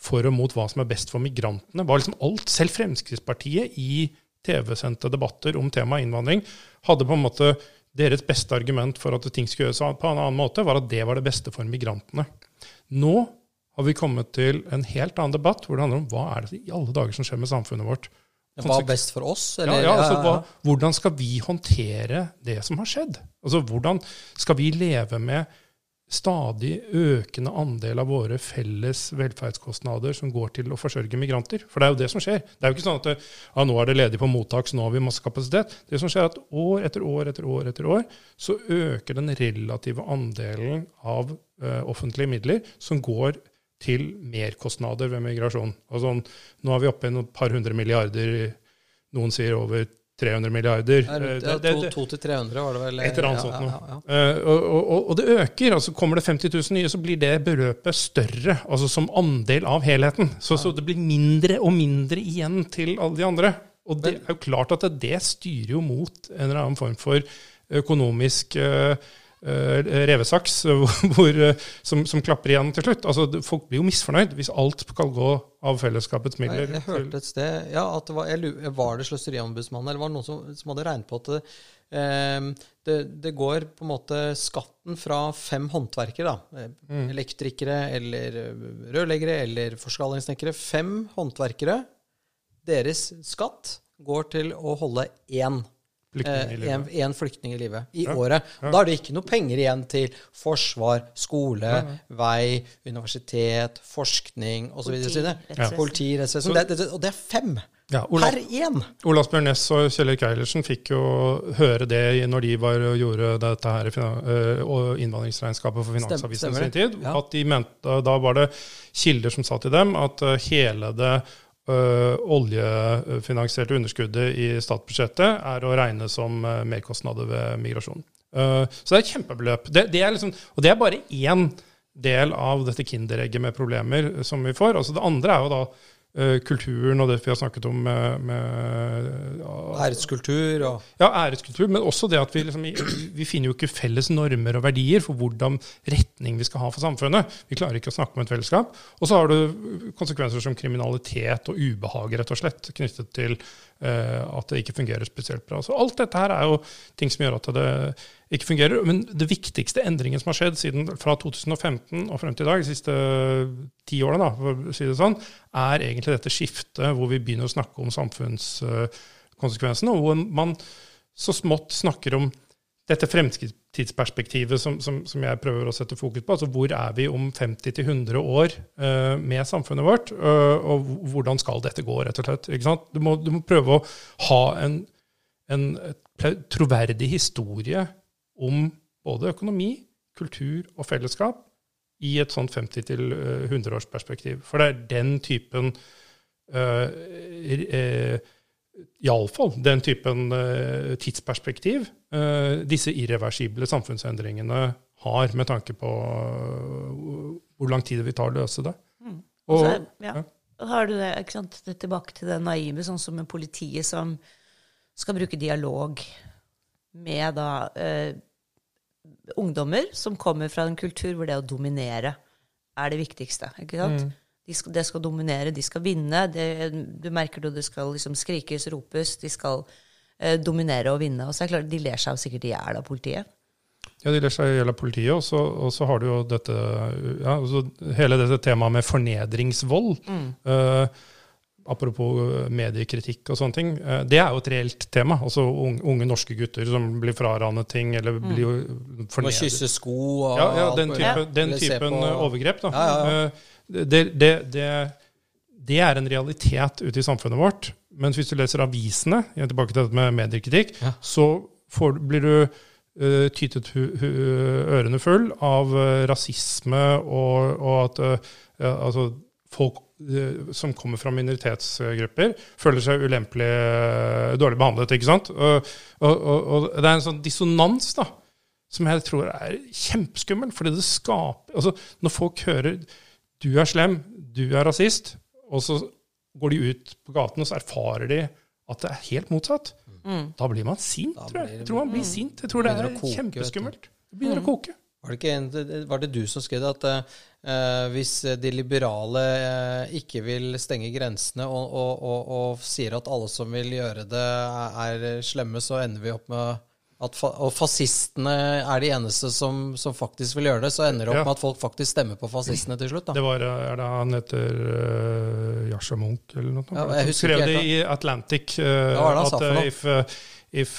for og mot hva som er best for migrantene. Var liksom alt, Selv Fremskrittspartiet i TV-sendte debatter om temaet innvandring hadde på en måte deres beste argument for at ting skulle gjøres på en annen måte, var at det var det beste for migrantene. Nå har vi kommet til en helt annen debatt hvor det handler om hva er det i alle dager som skjer med samfunnet vårt. Hva er best for oss? Eller, ja, altså, hva, hvordan skal vi håndtere det som har skjedd? Altså, Hvordan skal vi leve med stadig økende andel av våre felles velferdskostnader som går til å forsørge migranter? For det er jo det som skjer. Det er jo ikke sånn at det, ja, nå er det ledig på mottak, så nå har vi masse kapasitet. Det som skjer er at år etter år etter år etter år så øker den relative andelen av uh, offentlige midler som går til merkostnader ved migrasjon. Altså, nå er vi oppe i et par hundre milliarder, noen sier over 300 milliarder. Ja, Eh, ja, det- to, det- to til 300 var det vel? et eller annet ja, sånt ja, noe. ja, ja. Eh, og, og, og det øker. altså Kommer det 50 000 nye, så blir det beløpet større altså som andel av helheten. Så, så det blir mindre og mindre igjen til alle de andre. Og det er jo klart at det, det styrer jo mot en eller annen form for økonomisk eh, revesaks hvor, eh, som, som klapper igjen til slutt. Altså, Folk blir jo misfornøyd hvis alt skal gå av fellesskapets Nei, midler. Jeg hørte et sted ja, at det var, jeg, var det Sløseriombudsmannen, eller var det noen som, som hadde regnet på at det, eh, det, det går på en måte skatten fra fem håndverkere, da, eh, Mm. elektrikere eller eh, rørleggere eller forskalingssnekkere, fem håndverkere, deres skatt går til å holde én Flyktninger en, en flyktning i livet i Ja, året. ja. Da er det ikke noe penger igjen til forsvar, skole, vei, universitet, forskning osv. Politi, rettsvesen. Ja. Det, det, og det er fem Ja, Ola, per én! Olas Bjørn Næss og Kjell Erik Eilertsen fikk jo høre det når de var og gjorde dette her og innvandringsregnskapet for Finansavisen i sin tid. Ja. At de mente, Da var det kilder som sa til dem at øh, hele det oljefinansierte underskuddet i statsbudsjettet er å regne som øh, merkostnader ved migrasjon. Øh, så det er et kjempebeløp. Det, det er liksom, og det er bare én del av dette kinderegget med problemer som vi får. Altså Det andre er jo da kulturen og det vi har snakket om med, med Æreskultur og ja, æreskultur, men også det at vi, liksom, vi finner jo ikke felles normer og verdier for hvordan retning vi skal ha for samfunnet. Vi klarer ikke å snakke om et fellesskap. Og så har du konsekvenser som kriminalitet og ubehag, rett og slett, knyttet til uh, at det ikke fungerer spesielt bra. Så alt dette her er jo ting som gjør at det ikke fungerer. Men det viktigste endringen som har skjedd siden fra 2015 og frem til i dag, de siste ti årene, da, for å si det sånn, er egentlig dette skiftet hvor vi begynner å snakke om samfunnskonsekvensene, og hvor man så smått snakker om dette fremtidsperspektivet som, som, som, jeg prøver å sette fokus på. altså Hvor er vi om 50-100 år uh, med samfunnet vårt, uh, og hvordan skal dette gå, rett og slett? ikke sant? Du må, du må prøve å ha en, en troverdig historie om både økonomi, kultur og fellesskap i et sånt 50-100-årsperspektiv. For det er den typen uh, uh, Iallfall den typen tidsperspektiv disse irreversible samfunnsendringene har, med tanke på hvor lang tid det vil ta å løse det. Mm. Og, så, ja. ja. har du det, ikke sant? det tilbake til det naive, sånn som med politiet som skal bruke dialog med da ungdommer som kommer fra en kultur hvor det å dominere er det viktigste. ikke sant? Mm. De skal, det skal dominere, de skal vinne. Det, du merker det, det skal liksom skrikes, ropes. De skal eh, dominere og vinne. Og så er det klart, De ler seg jo sikkert i hjel av politiet. Ja, de ler seg i hjel av politiet. Og så har du jo dette ja, altså hele dette temaet med fornedringsvold. Mm. Uh, apropos mediekritikk og sånne ting. Uh, det er jo et reelt tema. Altså unge, unge norske gutter som blir fraranet ting, eller mm. blir fornedret. Må kysse sko og Ja, ja den, type, den typen overgrep. da. Ja, ja, ja. Uh, det, det, det, det, er en realitet ute i samfunnet vårt. Men hvis du leser avisene, jeg er tilbake til dette med mediekritikk, ja. så får, blir du uh, tytet hu, hu, ørene full av uh, rasisme og, og at uh, altså, folk som kommer fra minoritetsgrupper, føler seg ulempelig dårlig behandlet. ikke sant? Og, og, og, det er en sånn dissonans da, som jeg tror er kjempeskummel. fordi det skaper altså Når folk hører du er slem, du er rasist, og så går de ut på gaten og så erfarer de at det er helt motsatt. Mm. Da blir man sint, tror jeg. Jeg tror man blir mm. sint. Jeg tror det er koke, kjempeskummelt. Det begynner mm. å koke. Var det, en, var det, du som skrev at uh, hvis de liberale uh, ikke vil stenge grensene og, og, og, og, sier at alle som vil gjøre det, er, er slemme, så ender vi opp med fa og fascistene er de eneste som, som, faktisk vil gjøre det, så ender det opp ja. med at folk faktisk stemmer på fascistene til slutt. Da. Det var, er det Han heter uh, Yasha Munch eller noe? Ja, jeg skrev det i Atlantic. Uh, ja, det at uh, if, uh, if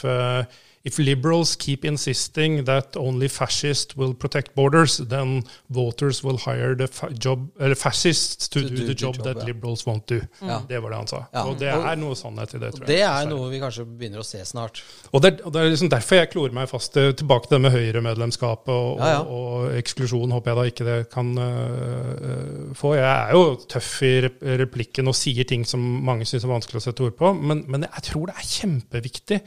If liberals keep insisting that only fascists will protect borders, then voters will hire the fa job, fascists to, to do, do, the job, job that ja. liberals won't do. Ja. Det var det han sa. Ja. Og det er noe sannhet i det, tror jeg. Det er noe vi kanskje begynner å se snart. Og det, og det er liksom derfor jeg klorer meg fast tilbake til det med Høyre-medlemskapet og, og, og, eksklusjon, håper jeg da ikke det kan uh, få. Jeg er jo tøff i replikken og sier ting som mange syns er vanskelig å sette ord på, men, men jeg tror det er kjempeviktig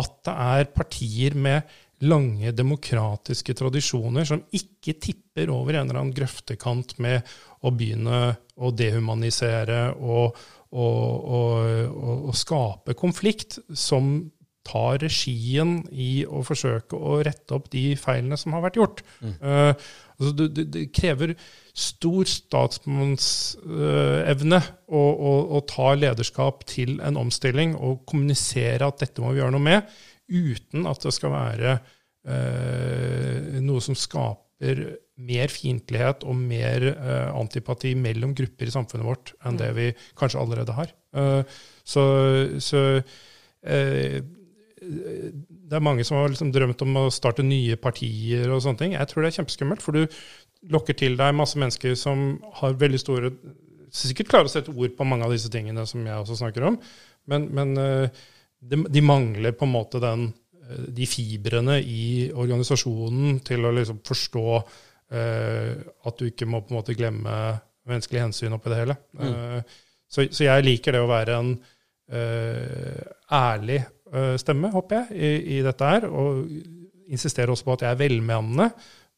at det er partier med lange demokratiske tradisjoner som ikke tipper over en eller annen grøftekant med å begynne å dehumanisere og, og, og, og skape konflikt, som tar regien i å forsøke å rette opp de feilene som har vært gjort. Mm. Uh, altså det, det, det, krever stor statsmannsevne uh, å, å, å, ta lederskap til en omstilling og kommunisere at dette må vi gjøre noe med, uten at det skal være uh, noe som skaper mer fiendtlighet og mer antipati mellom grupper i samfunnet vårt enn det mm. vi kanskje allerede har. så, så det er mange som har liksom drømt om å starte nye partier og sånne ting. Jeg tror det er kjempeskummelt, for du lokker til deg masse mennesker som har veldig store Sikkert klarer å sette ord på mange av disse tingene som jeg også snakker om, men, men eh, de, de, mangler på en måte den, eh, de fibrene i organisasjonen til å liksom forstå uh, at du ikke må på en måte glemme menneskelig hensyn oppi det hele. Mm. Uh, så, så, jeg liker det å være en uh, ærlig stemme, håper jeg, i, i, dette her. Og insisterer også på at jeg er velmenende.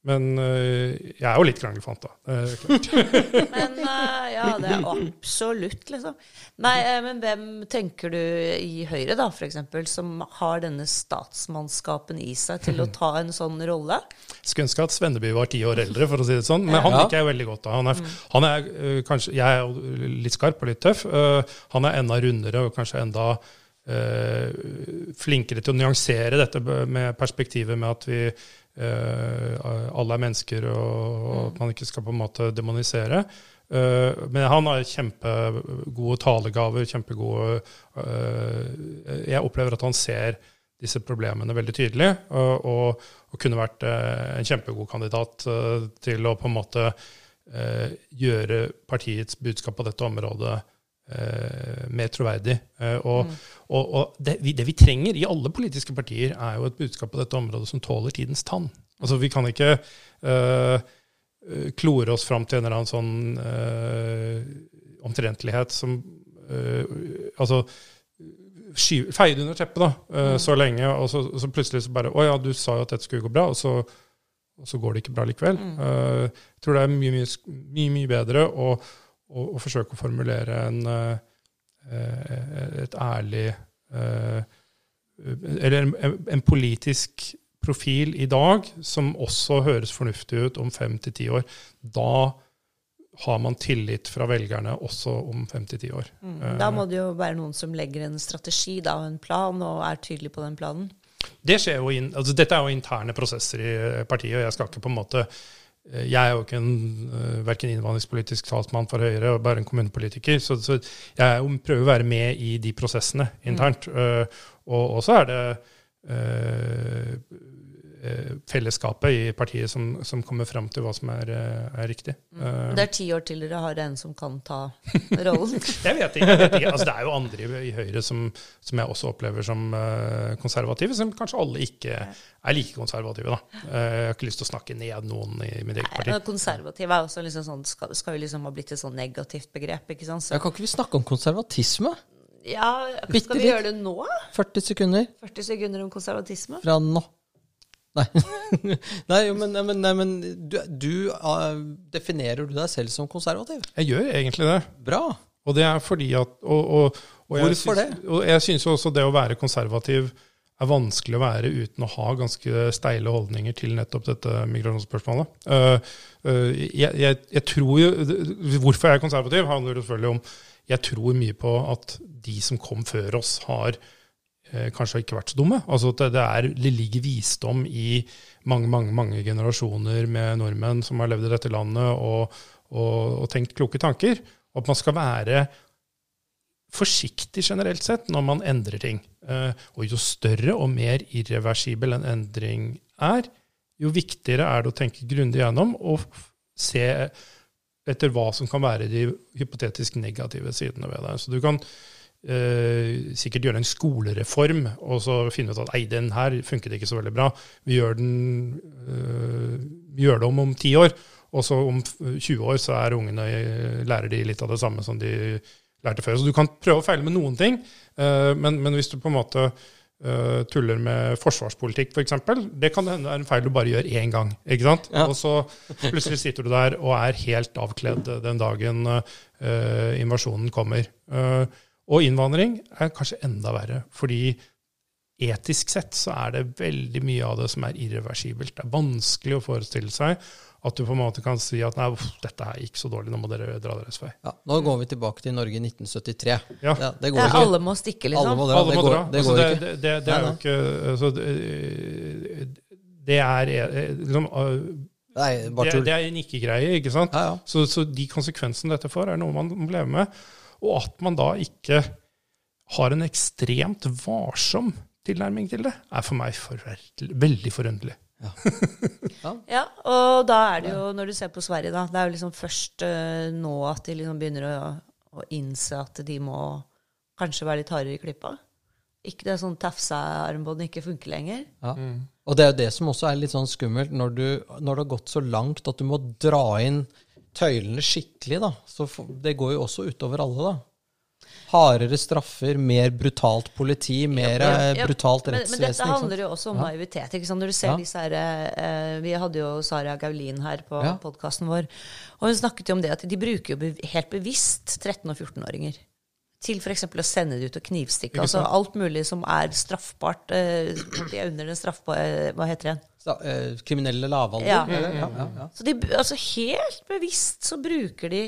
Men uh, jeg er jo litt kranglefant, da. men uh, ja, det er absolutt, liksom. Nei, uh, men hvem tenker du i Høyre, da, f.eks., som har denne statsmannskapen i seg til å ta en sånn rolle? Skulle ønske at Svenneby var ti år eldre, for å si det sånn. Men han liker jeg veldig godt. da. Han er, mm. han er kanskje Jeg er litt skarp og litt tøff. han er enda rundere og kanskje enda Uh, flinkere til å nyansere dette med perspektivet med at vi uh, alle er mennesker, og, og, at man ikke skal på en måte demonisere. Uh, men han har kjempegode talegaver, kjempegode Jeg opplever at han ser disse problemene veldig tydelig, og, og, kunne vært eh, en kjempegod kandidat eh, til å på en måte eh, gjøre partiets budskap på dette området eh, mer troverdig. Eh, og, Mm. og, og det, vi, det vi trenger i alle politiske partier, er jo et budskap på dette området som tåler tidens tann. Altså, vi kan ikke eh, eh, klore oss fram til en eller annen sånn uh, omtrentlighet som uh, Altså feie det under teppet da, eh, så lenge, og så, så plutselig så bare Å ja, du sa jo at dette skulle gå bra, og så, og så går det ikke bra likevel. Eh, jeg tror det er mye, mye, mye, mye bedre å, å, å forsøke å formulere en, eh, eh, et ærlig eh, Eller en, en politisk profil i dag som også høres fornuftig ut om fem til ti år. Da har man tillit fra velgerne også om fem til ti år. Mm. Da må det jo være noen som legger en strategi da, og en plan, og er tydelig på den planen. Det skjer jo inn, altså Dette er jo interne prosesser i eh, partiet, og jeg skal ikke på en måte eh, Jeg er jo ikke en uh, verken innvandringspolitisk talsmann for Høyre, og bare en kommunepolitiker. Så, så jeg er jo, prøver å være med i de prosessene internt. Uh, og og så er det uh, fellesskapet i partiet som, som kommer fram til hva som er, uh, er riktig. Uh, Det er ti år til dere har en som kan ta rollen. jeg vet ikke. Jeg vet ikke. Altså, det er jo andre i- Høyre som, som jeg også opplever som eh, konservative, som kanskje alle ikke er like konservative. Da. Eh, jeg har ikke lyst til å snakke ned noen i mitt eget parti. Konservativ er også liksom sånn, skal, skal jo liksom ha blitt et sånn negativt begrep. ikke sant? Så, Ja, kan ikke vi snakke om konservatisme? ja, skal vi gjøre det nå? 40 sekunder 40 sekunder om konservatisme? fra nå. Nei. nei, jo, men, men, nei, men du, du uh, definerer du deg selv som konservativ? Jeg gjør egentlig det. Bra. Og det er fordi at og, og, og Hvorfor syns- det? Og jeg syns også det å være konservativ er vanskelig å være uten å ha ganske steile holdninger til nettopp dette migrasjonsspørsmålet. Uh, uh, jeg, jeg, jeg tror jo, Hvorfor jeg er konservativ, handler selvfølgelig om jeg tror mye på at de som kom før oss, har eh, kanskje ikke vært så dumme. Altså at det, er, ligger visdom i mange mange, mange generasjoner med nordmenn som har levd i dette landet og, og, og tenkt kloke tanker. Og at man skal være forsiktig generelt sett når man endrer ting. Eh, og jo større og mer irreversibel en endring er, jo viktigere er det å tenke grundig gjennom og se etter hva som kan være de hypotetisk negative sidene ved det. Så du kan eh, sikkert gjøre en skolereform og så finne ut at ei, den her funket ikke så veldig bra. Vi gjør, den, eh, vi gjør det om om ti år, og så om 20 år så er ungene, lærer de litt av det samme som de lærte før. Så du kan prøve å feile med noen ting, eh, men, men hvis du på en måte eh, tuller med forsvarspolitikk f.eks., det kan hende er en feil du bare gjør én gang. ikke sant? Ja. Og så plutselig sitter du der og er helt avkledd den dagen uh, invasjonen kommer. Eh, og innvandring er kanskje enda verre, fordi etisk sett så er det veldig mye av det som er irreversibelt. Det er vanskelig å forestille seg at du på en måte kan si at nei, uff, dette her gikk så dårlig, nå må dere dra deres vei. Ja, nå går vi tilbake til Norge i 1973. Ja. Ja, det går ikke. alle må stikke, Alle liksom. må dra. Alle må dra. det Altså, går det, ikke. det, det, det er jo ikke altså, det, er eh, liksom, eh, Nei, bare det, det er en ikke-greie, ikke sant? Ja, ja. Så, så de konsekvensene dette får, er noe man må leve med. Og at man da ikke har en ekstremt varsom tilnærming til det, er for meg veldig forunderlig. Ja, og da er det jo, når du ser på Sverige, da, det er jo liksom først uh, nå at de liksom begynner å, å innse at de må kanskje være litt hardere i klippa. Ikke det sånn tafsa-armbåndet ikke funker lenger. Ja. Og det er jo det som også er litt sånn skummelt, når, du, når det har gått så langt at du må dra inn tøylene skikkelig, da. Så det går jo også utover alle, da. Hardere straffer, mer brutalt politi, mer Ja, eh, ja, brutalt Men, men dette handler jo også om Ja. naivitet. ikke sant? Når du ser disse her, eh, Vi hadde jo Sara Gaulin her på Ja. podkasten vår, og hun snakket jo om det at de bruker jo bev- helt bevisst 13- og 14-åringer. Til f.eks. å sende det ut og knivstikke. Altså alt mulig som er straffbart. Eh, de er under den straffbare Hva heter den? Så, eh, kriminelle lavalder. Ja. Mm, Ja, ja, ja. Så de, altså helt bevisst så bruker de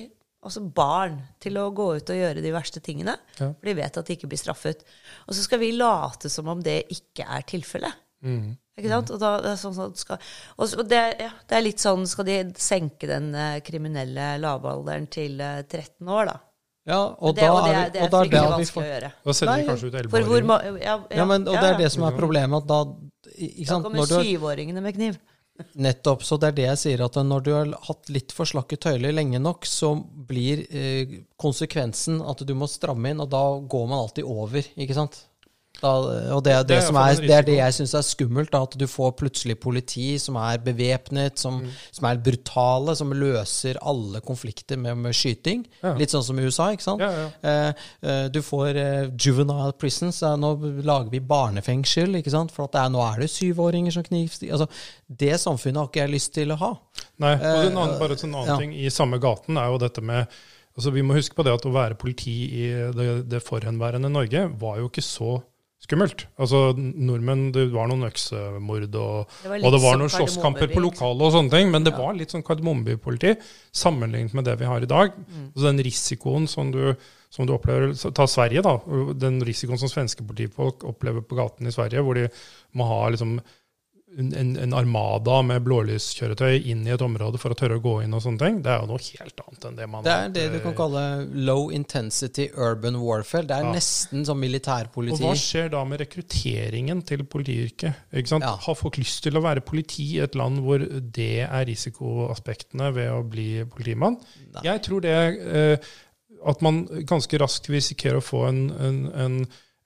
altså barn til å gå ut og gjøre de verste tingene. Ja. For de vet at de ikke blir straffet. Og så skal vi late som om det ikke er tilfellet. Ikke sant? Og, da, det er sånn at skal, og det, ja, det er litt sånn Skal de senke den eh, kriminelle lavalderen til eh, 13 år, da? Ja, og det, da og det, er er, det og er da er det vanskelig får å gjøre. Da sender vi kanskje ut 11-åringer. ja, ja, Ja, men, og det er det som er problemet, at da ikke Da kommer syvåringene med kniv. nettopp, så det er det jeg sier, at når du har hatt litt for slakke tøyler lenge nok, så blir eh, konsekvensen at du må stramme inn, og da går man alltid over, ikke sant? Da, og det er det, Det er som er, det, er det jeg syns er skummelt, da, at du får plutselig politi som er bevæpnet, som, Mm. som er brutale, som løser alle konflikter med, med skyting. Ja. Litt sånn som i USA, ikke sant? Ja, ja. Eh, eh, du får eh, juvenile prisons. eh, nå lager vi barnefengsel, ikke sant? For er, nå er det syvåringer som knivstikker. Altså, det samfunnet har ikke jeg lyst til å ha. Nei, og Eh, annen, bare en annen ja. ting i samme gaten er jo dette med altså Vi må huske på det at å være politi i det, det forhenværende Norge var jo ikke så skummelt. Altså nordmenn, Det var noen øksemord, og, Det var og det var noen slåsskamper på lokalet, og sånne ting, men det Ja. var litt sånn kardemommebypoliti sammenlignet med det vi har i dag. Mm. Så den risikoen som du, som du opplever Ta Sverige, da. Den risikoen som svenske politifolk opplever på gaten i Sverige, hvor de må ha liksom en, en armada med blålyskjøretøy inn i et område for å tørre å gå inn og sånne ting, det er jo noe helt annet enn det man Det er det du kan eh, kalle low intensity urban warfare. Det er Ja. nesten som militærpoliti. Og hva skjer da med rekrutteringen til politiyrket? Ja. Har folk lyst til å være politi i et land hvor det er risikoaspektene ved å bli politimann? Nei. Jeg tror det eh, at man ganske raskt risikerer å få en, en, en,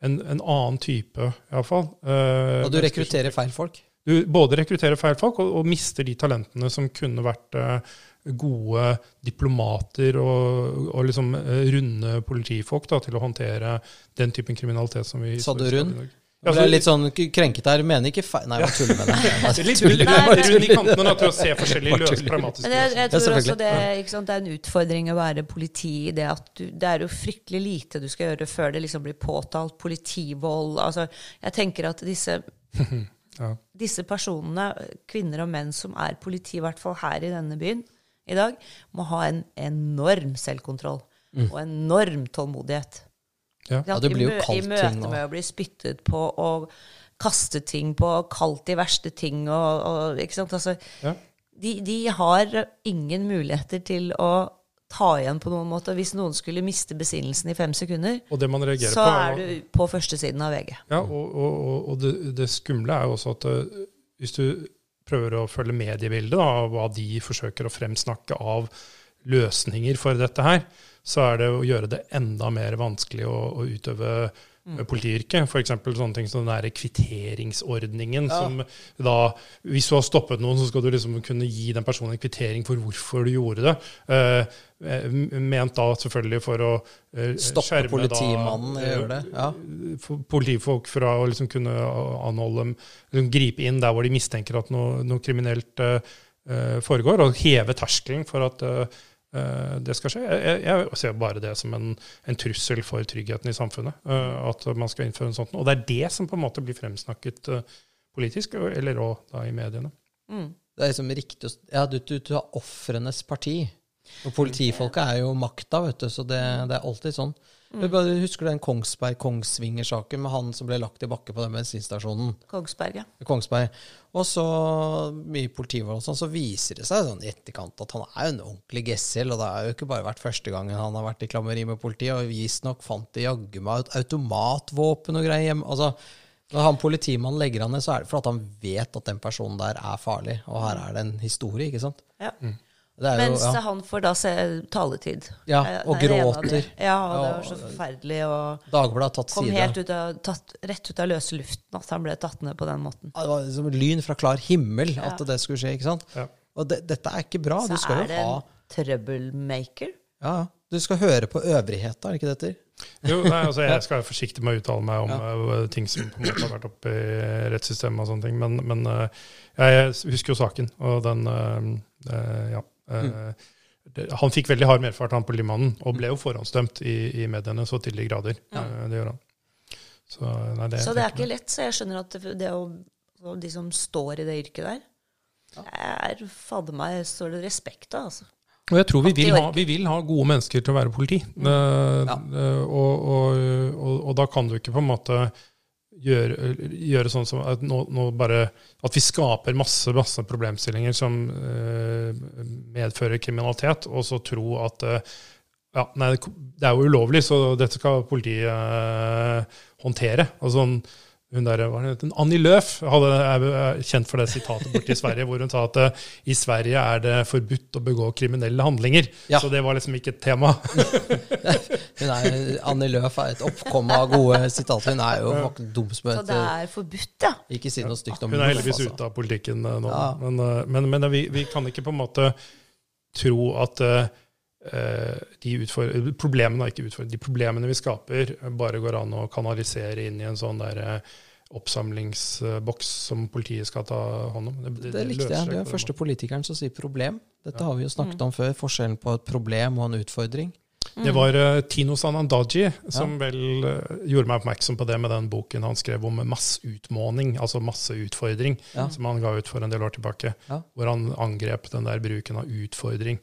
en, en annen type, iallfall. Uh, Og du rekrutterer feil folk. Du både rekrutterer feil folk og, og mister de talentene som kunne vært eh, gode diplomater og, og liksom eh, runde politifolk da, til å håndtere den typen kriminalitet som vi Sa du rund? Jeg ble litt sånn krenket der. Mener ikke feil Nei, jeg tuller med bare Litt rund i kantene til å se forskjellige løs, jeg, jeg tror også det, ikke sant, det er en utfordring å være politi i det at du, det er jo fryktelig lite du skal gjøre før det liksom blir påtalt politivold. Altså, jeg tenker at disse, Ja. disse personene, kvinner og menn som er politi, i hvert fall her i denne byen i dag, må ha en enorm selvkontroll og enorm tålmodighet. Ja. Ja, det blir jo I ting. I møte og- med å bli spyttet på og kaste ting på, kalt de verste ting og, og Ikke sant? Altså, Ja. de, de har ingen muligheter til å ta igjen på noen måte. Hvis noen skulle miste besinnelsen i fem sekunder, Og det man reagerer så på, er du på førstesiden av VG. Ja, og, og, og- og det, det skumle er jo også at eh, hvis du prøver å følge mediebildet da, av hva de forsøker å fremsnakke av løsninger for dette her, så er det å gjøre det enda mer vanskelig å, å utøve politiyrket. F.eks. sånne ting som den der kvitteringsordningen. Ja. som da, Hvis du har stoppet noen, så skal du liksom kunne gi den personen en kvittering for hvorfor du gjorde det. Eh, eh, ment da selvfølgelig for å eh, Stoppe politimannen i å gjøre det, ja. politifolk fra å liksom kunne anholde liksom gripe inn der hvor de mistenker at noe, noe kriminelt eh, foregår, og heve terskelen for at eh, det skal skje. Jeg, jeg ser bare det som en, en trussel for tryggheten i samfunnet. eh, at man skal innføre en sånn. Og det er det som på en måte blir fremsnakket eh, politisk, eller òg da i mediene. Mm. Det er liksom riktig å Ja, du, du, du har ofrenes parti. Og politifolket er jo makta, vet du, så det, det er alltid sånn. Du bare Husker du den Kongsberg-Kongsvinger-saken med han som ble lagt i bakke på den bensinstasjonen? Kongsberg, ja. Kongsberg. Og så mye politivold og sånn, så viser det seg sånn i etterkant at han er jo en ordentlig gessel, og det har jo ikke bare vært første gangen han har vært i klammeri med politiet, og visstnok fant de jaggu meg et automatvåpen og greier hjemme. Altså, når han politimannen legger han ned, så er det for at han vet at den personen der er farlig, og her er det en historie, ikke sant? ja. Er jo, Mens ja. han får da se taletid. Ja, Eh, og av gråter. de. Ja, og det var så forferdelig. Og Dagbladet har tatt kom side. helt ut av, tatt, rett ut av løse luften at han ble tatt ned på den måten. Ja, Det var som lyn fra klar himmel at Ja. det skulle skje, ikke sant? Ja. Og det, dette er ikke bra. Så Du skal er det en troublemaker. Ja, du skal høre på øvrigheta, er det ikke det heter? Jo, nei, altså Jeg skal være forsiktig med å uttale meg om Ja. eh, ting som på en måte har vært oppe i rettssystemet, og sånne ting, men, men eh, jeg husker jo saken, og den Ja. Eh, det, han fikk veldig hard medfart, han politimannen, og ble jo forhåndsdømt i, i mediene så til de grader. Ja. Eh, det gjør han. Så, nei, det, Så det er ikke lett. Så jeg skjønner at det, det å, de som står i det yrket der, er fader meg står det respekt av, altså. Og jeg tror vi vil, ha, vi vil ha gode mennesker til å være politi. Mm. Eh, Ja. og, og, og, og da kan du ikke på en måte gjøre, gjøre sånn som at, nå, nå bare, at vi skaper masse, masse problemstillinger som eh, medfører kriminalitet, og så tro at eh, Ja, nei, det er jo ulovlig, så dette skal politiet eh, håndtere. Altså, hun- der, hva heter hun, Annie Løf hadde, er kjent for det sitatet borte i Sverige, hvor hun sa at uh, i Sverige er det forbudt å begå kriminelle handlinger. Ja. Så det var liksom ikke et tema. Hun er, Annie Løf er et oppkomme av gode sitater. Hun er jo faktisk dum som Så det er forbudt, ja. Ikke si noe stygt om Hun er heldigvis altså. ute av politikken uh, nå. Ja. Men, uh, men, men vi, vi kan ikke på en måte tro at de problemene, ikke de problemene vi skaper, bare går an å kanalisere inn i en sånn der eh, oppsamlingsboks som politiet skal ta hånd om. Det likte løser jeg. seg Du er den første politikeren som sier problem. Dette har vi jo Mm. snakket om før. Forskjellen på et problem og en utfordring. Det var eh, Tino Sanandaji som vel eh, gjorde meg oppmerksom på det med den boken han skrev om masseutmåning, altså masseutfordring, Ja. som han ga ut for en del år tilbake. Ja. Hvor han angrep den der bruken av utfordring,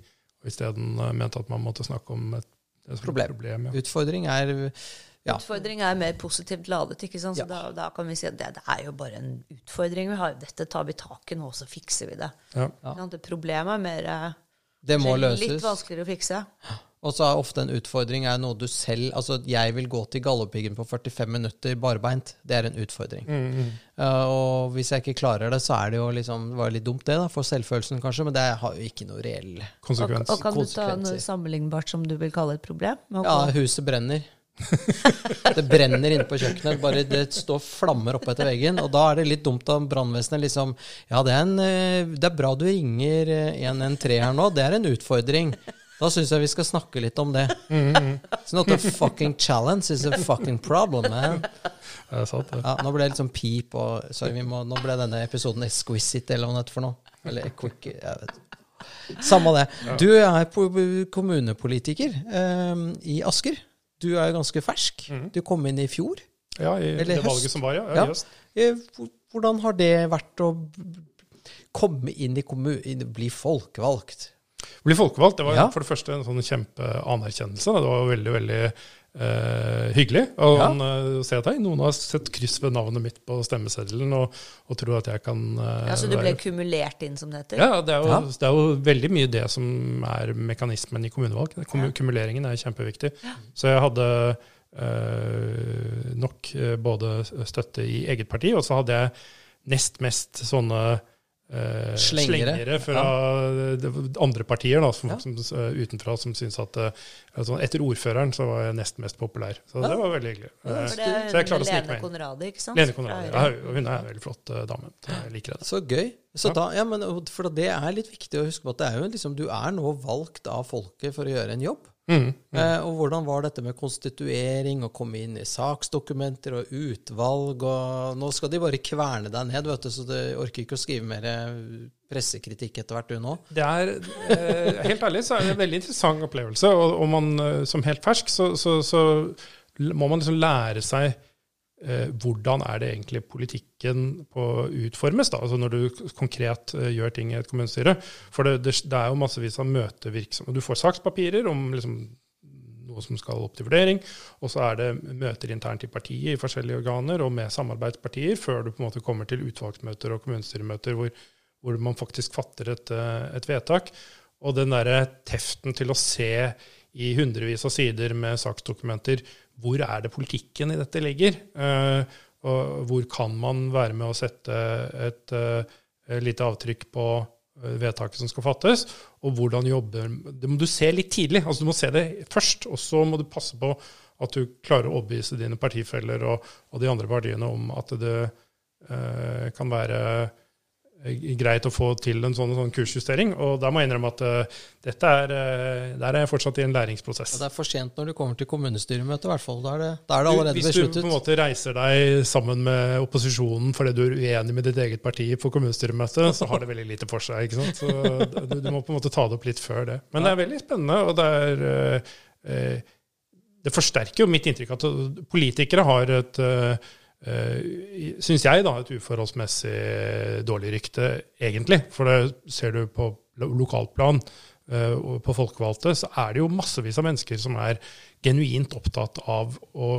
og isteden uh, mente at man måtte snakke om et, et Problem. problem ja. Utfordring er Ja. Utfordring er mer positivt ladet. ikke sant? Ja. Så da, da kan vi si at det, det er jo bare en utfordring vi har. Dette tar vi tak i nå, så fikser vi det. Ja. Ja. Det Problemet er mer eh, Det må løses. litt vanskeligere å fikse. Og så er ofte en utfordring er noe du selv Altså, jeg vil gå til Galdhøpiggen på 45 minutter barbeint. Det er en utfordring. Mm, Uh, og hvis jeg ikke klarer det, så er det jo liksom det var litt dumt, det, da, for selvfølelsen kanskje, men det har jo ikke noe reell Konsekvens. og kan du ta noe sammenlignbart som du vil kalle et problem? Med Ja, huset brenner. det brenner inne på kjøkkenet. Bare det står flammer oppe etter veggen. Og da er det litt dumt av brannvesenet liksom Ja, det er, en, eh, det er bra du ringer eh, 113 her nå. Det er en utfordring. Da syns jeg vi skal snakke litt om det. It's not a fucking challenge, it's a fucking problem, man. Det er sant, det. Ja, nå ble det litt sånn pip og Sorry, vi må, nå ble denne episoden exquisite, eller hva det heter for noe. Eller quick, jeg vet Samme det. Du er kommunepolitiker eh, i Asker. Du er jo ganske fersk. Du kom inn i fjor. Ja, i Eller det høst. valget som var, ja. Ja. ja. i. Eh, hvor- Hvordan har det vært å komme inn i kommunen, bli folkevalgt? Bli folkevalgt, det var Ja. for det første en sånn kjempeanerkjennelse. Det var veldig, veldig eh, hyggelig å Ja. eh, se at hei, noen har sett kryss ved navnet mitt på stemmeseddelen og, og tror at jeg kan eh, Ja, Så du ble være kumulert inn, som det heter? ja, det er, jo, Ja. det er jo veldig mye det som er mekanismen i kommunevalg. Kom, Kumuleringen er kjempeviktig. Så jeg hadde eh, nok eh, både støtte i eget parti, og så hadde jeg nest mest sånne eh, Slengere. slengere fra ja. andre partier da, som, Ja. som, eh, utenfra som syns at eh, altså, Etter ordføreren så var jeg nest mest populær. Så Ja. det var veldig hyggelig. Ja, Eh, det så jeg er klarte å snike Lene meg inn. Konradi, ikke sant? Lene Konradi. Ja, hun er en veldig flott dame. Jeg liker henne. Så gøy. Så Ja. da, ja, men, for det er litt viktig å huske på at det er jo liksom, du er nå valgt av folket for å gjøre en jobb. Mm. Eh, og hvordan var dette med konstituering og komme inn i saksdokumenter og utvalg og Nå skal de bare kverne deg ned, vet du, så du orker ikke å skrive mer eh, pressekritikk etter hvert, du nå. Det er, eh, Helt ærlig så er det en veldig interessant opplevelse. Og, og man, eh, som helt fersk så, så, så må man liksom lære seg hvordan er det egentlig politikken utformes, da, altså når du konkret eh, gjør ting i et kommunestyre. For det, det, det er jo massevis av møtevirksomhet. Du får sakspapirer om liksom, noe som skal opp til vurdering, og så er det møter internt i partiet i forskjellige organer og med samarbeidspartier før du på en måte kommer til utvalgsmøter og kommunestyremøter hvor, hvor man faktisk fatter et, eh, et vedtak. Og den derre teften til å se i hundrevis av sider med saksdokumenter hvor er det politikken i dette ligger? Eh, og hvor kan man være med å sette et eh, lite avtrykk på eh, vedtaket som skal fattes? Og hvordan jobber Det må du se litt tidlig. altså Du må se det først, og så må du passe på at du klarer å overbevise dine partifeller og, og de andre partiene om at det eh, kan være greit å få til en sånn, sånn kursjustering. Og da må jeg innrømme at uh, dette er, uh, der er jeg fortsatt i en læringsprosess. Ja, det er for sent når du kommer til kommunestyremøtet, i hvert fall. Da er det, da er det allerede Hvis du på en måte reiser deg sammen med opposisjonen fordi du er uenig med ditt eget parti på kommunestyremøtet, så har det veldig lite for seg. ikke sant? Så du, du må på en måte ta det opp litt før det. Men det er veldig spennende, og det er uh, eh, Det forsterker jo mitt inntrykk at politikere har et Syns jeg, da, et uforholdsmessig dårlig rykte, egentlig. For det ser du på lokalplan eh, på folkevalgte, så er det jo massevis av mennesker som er genuint opptatt av å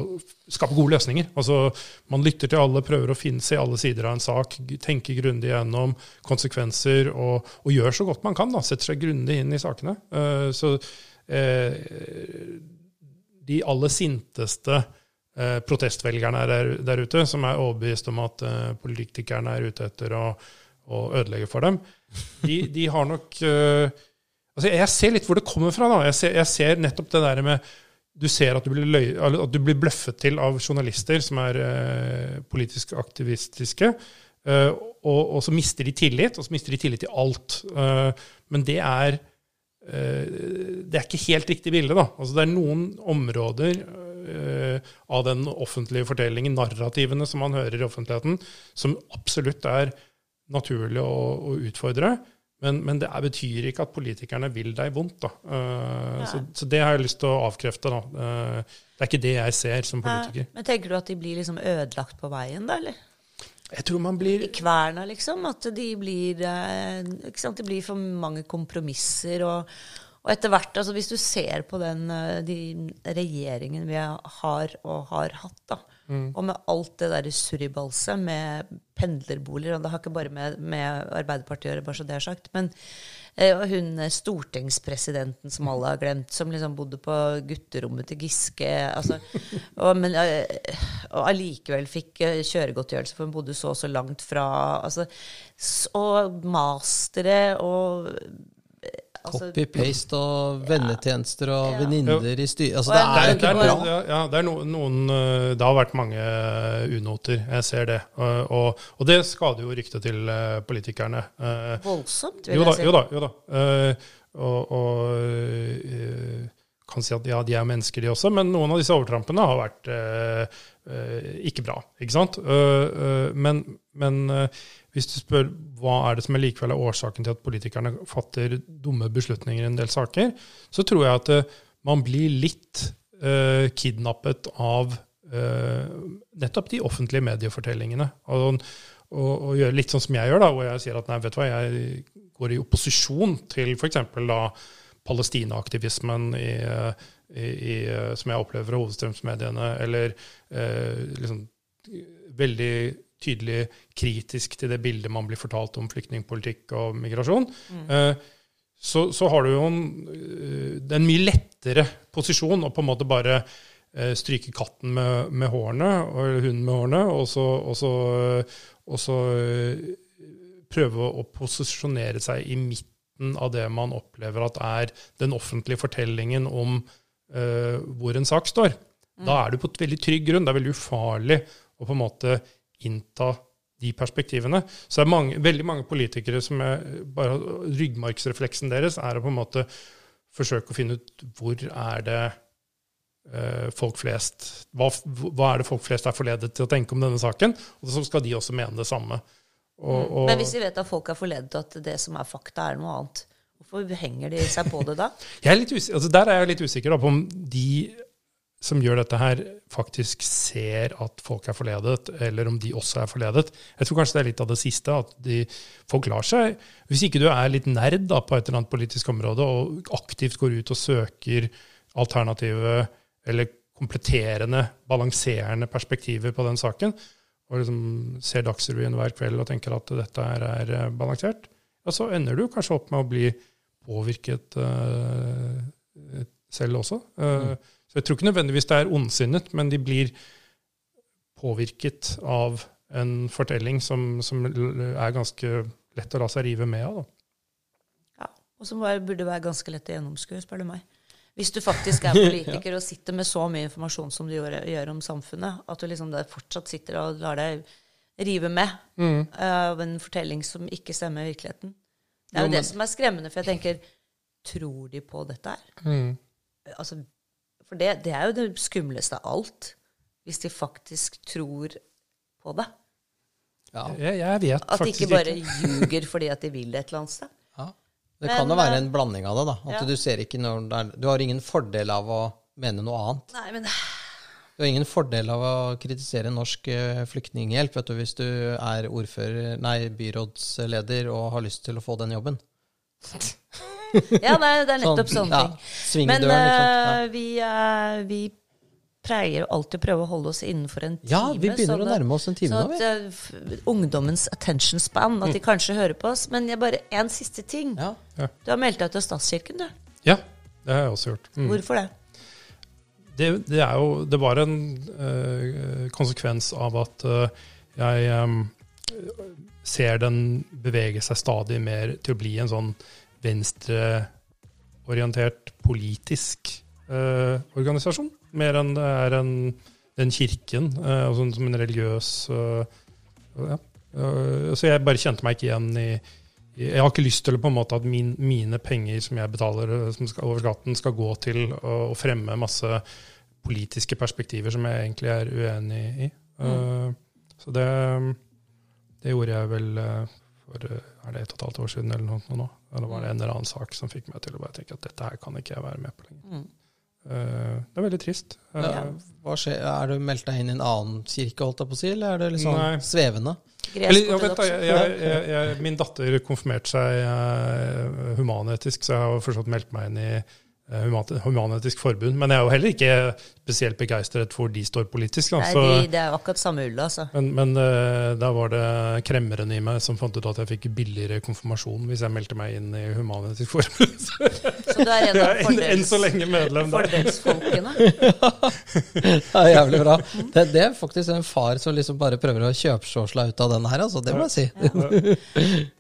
skape gode løsninger. Altså, Man lytter til alle, prøver å finne se alle sider av en sak, tenker grundig gjennom konsekvenser og, og gjør så godt man kan. da, Setter seg grundig inn i sakene. Eh, Så eh, de aller sinteste eh, protestvelgerne der, der ute, som er overbevist om at eh, politikerne er ute etter å, å ødelegge for dem, de, de har nok eh, altså Jeg ser litt hvor det kommer fra. da. Jeg ser, jeg ser nettopp det der med du ser at du, løy, at du blir bløffet til av journalister som er eh, politisk aktivistiske. eh, og, og så mister de tillit, og så mister de tillit til alt. Men det er det er ikke helt riktig bilde. da. Altså, det er noen områder av den offentlige fortellingen, narrativene som man hører i offentligheten, som absolutt er naturlig å, å utfordre. Men, men det betyr ikke at politikerne vil deg vondt. Eh, så, så det har jeg lyst til å avkrefte. da. Uh, det er ikke det jeg ser som politiker. Men tenker du at de blir liksom ødelagt på veien, da? eller? Jeg tror man blir I kverna, liksom? At de blir eh, ikke sant? Det blir for mange kompromisser. Og, og etter hvert, altså hvis du ser på den eh, de regjeringen vi har og har hatt, da, og med alt det der surribalset med pendlerboliger Og det har ikke bare med, med Arbeiderpartiet å gjøre, bare så det er sagt. Men eh, og hun eh, stortingspresidenten som alle har glemt, som liksom bodde på gutterommet til Giske altså, og, men, allikevel fikk kjøregodtgjørelse, for hun bodde så og så langt fra altså, Og mastere og altså, Copy-paste og vennetjenester og Ja. venninner i styret. Altså, det er det jo ikke bra. ja, det er eh, Det har vært mange eh, unoter. Jeg ser det. Og, og, og det skader jo ryktet til eh, politikerne. Eh, voldsomt, vil jo da, jeg si. jo da. Jo da. Eh, og og eh, kan si at ja, de er mennesker, de også, men noen av disse overtrampene har vært eh, eh, ikke bra. ikke sant? Eh, eh, men men eh, hvis du spør hva er det som likevel er årsaken til at politikerne fatter dumme beslutninger i en del saker, så tror jeg at eh, man blir litt uh, kidnappet av uh, nettopp de offentlige mediefortellingene. Og, og, og gjøre litt sånn som jeg gjør, da, hvor jeg sier at nei, vet du hva, jeg går i opposisjon til f.eks. da Palestina-aktivismen i, i, i, som jeg opplever fra hovedstrømsmediene, eller liksom veldig tydelig kritisk til det bildet man blir fortalt om flyktningpolitikk og migrasjon, mm. så, så har du jo en, eh, det er en mye lettere posisjon å på en måte bare eh, stryke katten med, med hårene, eller hunden med hårene, og så, og så, og så eh, prøve å posisjonere seg i midten av det man opplever at er den offentlige fortellingen om uh, hvor en sak står. Da er du på et veldig trygg grunn. Det er veldig ufarlig å på en måte innta de perspektivene. Så det er mange, veldig mange politikere som er bare Ryggmargsrefleksen deres er å på en måte forsøke å finne ut hvor er det eh, folk flest hva, hva er det folk flest er forledet til å tenke om denne saken? Og så skal de også mene det samme. Og, og, Men hvis vi vet at folk er forledet, til at det som er fakta, er noe annet, hvorfor henger de seg på det da? jeg er litt usikker, altså der er jeg litt usikker da, på om de som gjør dette her, faktisk ser at folk er forledet, eller om de også er forledet. Jeg tror kanskje det er litt av det siste. at de, folk lar seg, Hvis ikke du er litt nerd da, på et eller annet politisk område og aktivt går ut og søker alternative eller kompletterende, balanserende perspektiver på den saken, og liksom ser Dagsrevyen hver kveld og tenker at dette her er eh, balansert, ja, så ender du kanskje opp med å bli påvirket uh, selv også. Eh, Så jeg tror ikke nødvendigvis det er ondsinnet, men de blir påvirket av en fortelling som, som er ganske lett å la seg rive med av. Da. Ja, Og som burde være ganske lett å gjennomskue, spør du meg. Hvis du faktisk er politiker og sitter med så mye informasjon som du gjør, gjør om samfunnet, at du liksom der fortsatt sitter og lar deg rive med Mm. av en fortelling som ikke stemmer i virkeligheten. Det er Jo, jo men- det som er skremmende, for jeg tenker Tror de på dette her? Mm. Altså, for det, det er jo det skumleste av alt. Hvis de faktisk tror på det. Ja. Jeg, jeg vet At de ikke bare ljuger fordi at de vil et eller annet sted. Ja. Det Men, kan jo være eh, en blanding av det. da. At ja. Du ser ikke når det er, du har ingen fordel av å mene noe annet. Nei, men Du har ingen fordel av å kritisere norsk eh, flyktninghjelp vet du, hvis du er ordfører, nei, byrådsleder og har lyst til å få den jobben. Ja, det er, det er nettopp Sånn, sånne ting. Ja, Men eh, vi, uh, vi pleier alltid å prøve å holde oss innenfor en time. Ja, vi begynner sånn å nærme oss en time Sånn nå, at vi. eh, ungdommens attention span, at de kanskje hører på oss. Men jeg bare en siste ting. Ja. Du har meldt deg til statskirken, du. Ja, Det har jeg også gjort. Mm. Hvorfor det? Det, det, er jo, det var en uh, konsekvens av at uh, jeg um, ser den bevege seg stadig mer til å bli en sånn venstreorientert politisk eh, organisasjon. Mer enn det er en, den kirken, og sånn som en religiøs øh, ja. Øh, Så jeg bare kjente meg ikke igjen i jeg har ikke lyst til på en måte at min, mine penger som jeg betaler som skal, over skatten, skal gå til å, å, fremme masse politiske perspektiver som jeg egentlig er uenig i. Mm. Uh, så det, det, gjorde jeg vel uh, for er det et og et halvt år siden eller noe nå. Da var det en eller annen sak som fikk meg til å bare tenke at dette her kan ikke jeg være med på lenger. Mm. Uh, det er veldig trist. Ja, hva skjer? Er du meldt deg inn i en annen kirke, holdt jeg på å si, eller er det sånn Nei. svevende? Eller, ja, vet, jeg, jeg, jeg, min datter konfirmerte seg uh, humanetisk, så jeg har fortsatt meldt meg inn i uh, Human-Etisk Forbund. Men jeg er jo heller ikke spesielt begeistret for de står politisk. Da, Nei, de, det er akkurat samme ulla, altså. Men, men uh, da var det kremmeren i meg som fant ut at jeg fikk billigere konfirmasjon hvis jeg meldte meg inn i Human-Etisk Forbund. så du er en av fordels, enn så lenge medlem der. fordelsfolkene? ja, jævlig bra. Det, det, er faktisk en far som liksom bare prøver å kjøpsåsla ut av den her, altså. Det må jeg si. Ja.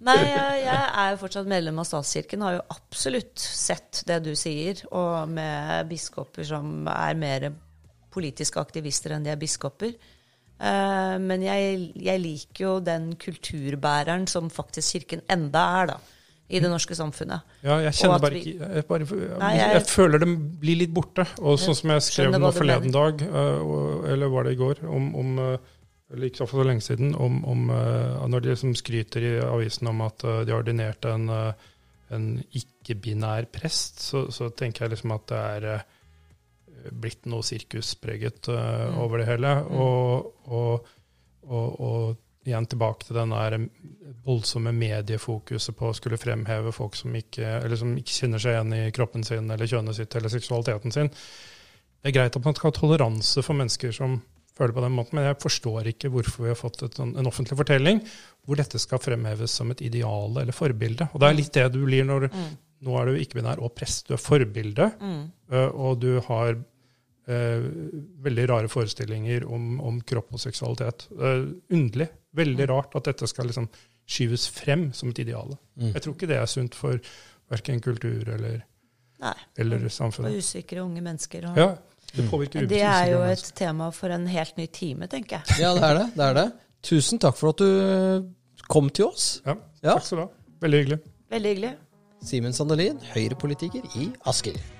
Nei, jeg, jeg er jo fortsatt medlem av statskirken, har jo absolutt sett det du sier, og med biskoper som er mer politiske aktivister enn de er biskoper. Uh, men jeg, jeg, liker jo den kulturbæreren som faktisk Kirken enda er, da. I det norske samfunnet. Ja, jeg kjenner bare ikke jeg, bare, nei, jeg, jeg, føler det blir litt borte. Og sånn som jeg skrev nå forleden dag, uh, eller var det i går, om, om uh, eller ikke så lenge siden, om, om når de liksom skryter i avisen om at de har ordinert en, en ikke-binær prest, så, så, tenker jeg liksom at det er blitt noe sirkuspreget uh, mm. over det hele. Mm. Og, og, og, og, igjen tilbake til den der voldsomme mediefokuset på å skulle fremheve folk som ikke, som ikke kjenner seg igjen i kroppen sin eller kjønnet sitt eller seksualiteten sin. Det er greit at man skal ha toleranse for mennesker som føler på den måten, men jeg forstår ikke hvorfor vi har fått et, sånn, en offentlig fortelling hvor dette skal fremheves som et ideal eller forbilde. Og det er litt det du blir når mm. nå er du ikke-binær og prest. Du er forbilde, mm. Eh, og du har eh, veldig rare forestillinger om, om kropp og seksualitet. Eh, underlig. Veldig mm. rart at dette skal liksom skyves frem som et ideal. Mm. Jeg tror ikke det er sunt for verken kultur eller, eller samfunnet. Og usikre unge mennesker. Og, ja, det påvirker Det er jo et tema for en helt ny time, tenker jeg. Ja, det er det. det er det. Tusen takk for at du eh, kom til oss. Ja, takk skal du ha. Veldig hyggelig. Veldig hyggelig. Simen Sandelin, Høyre-politiker i Asker.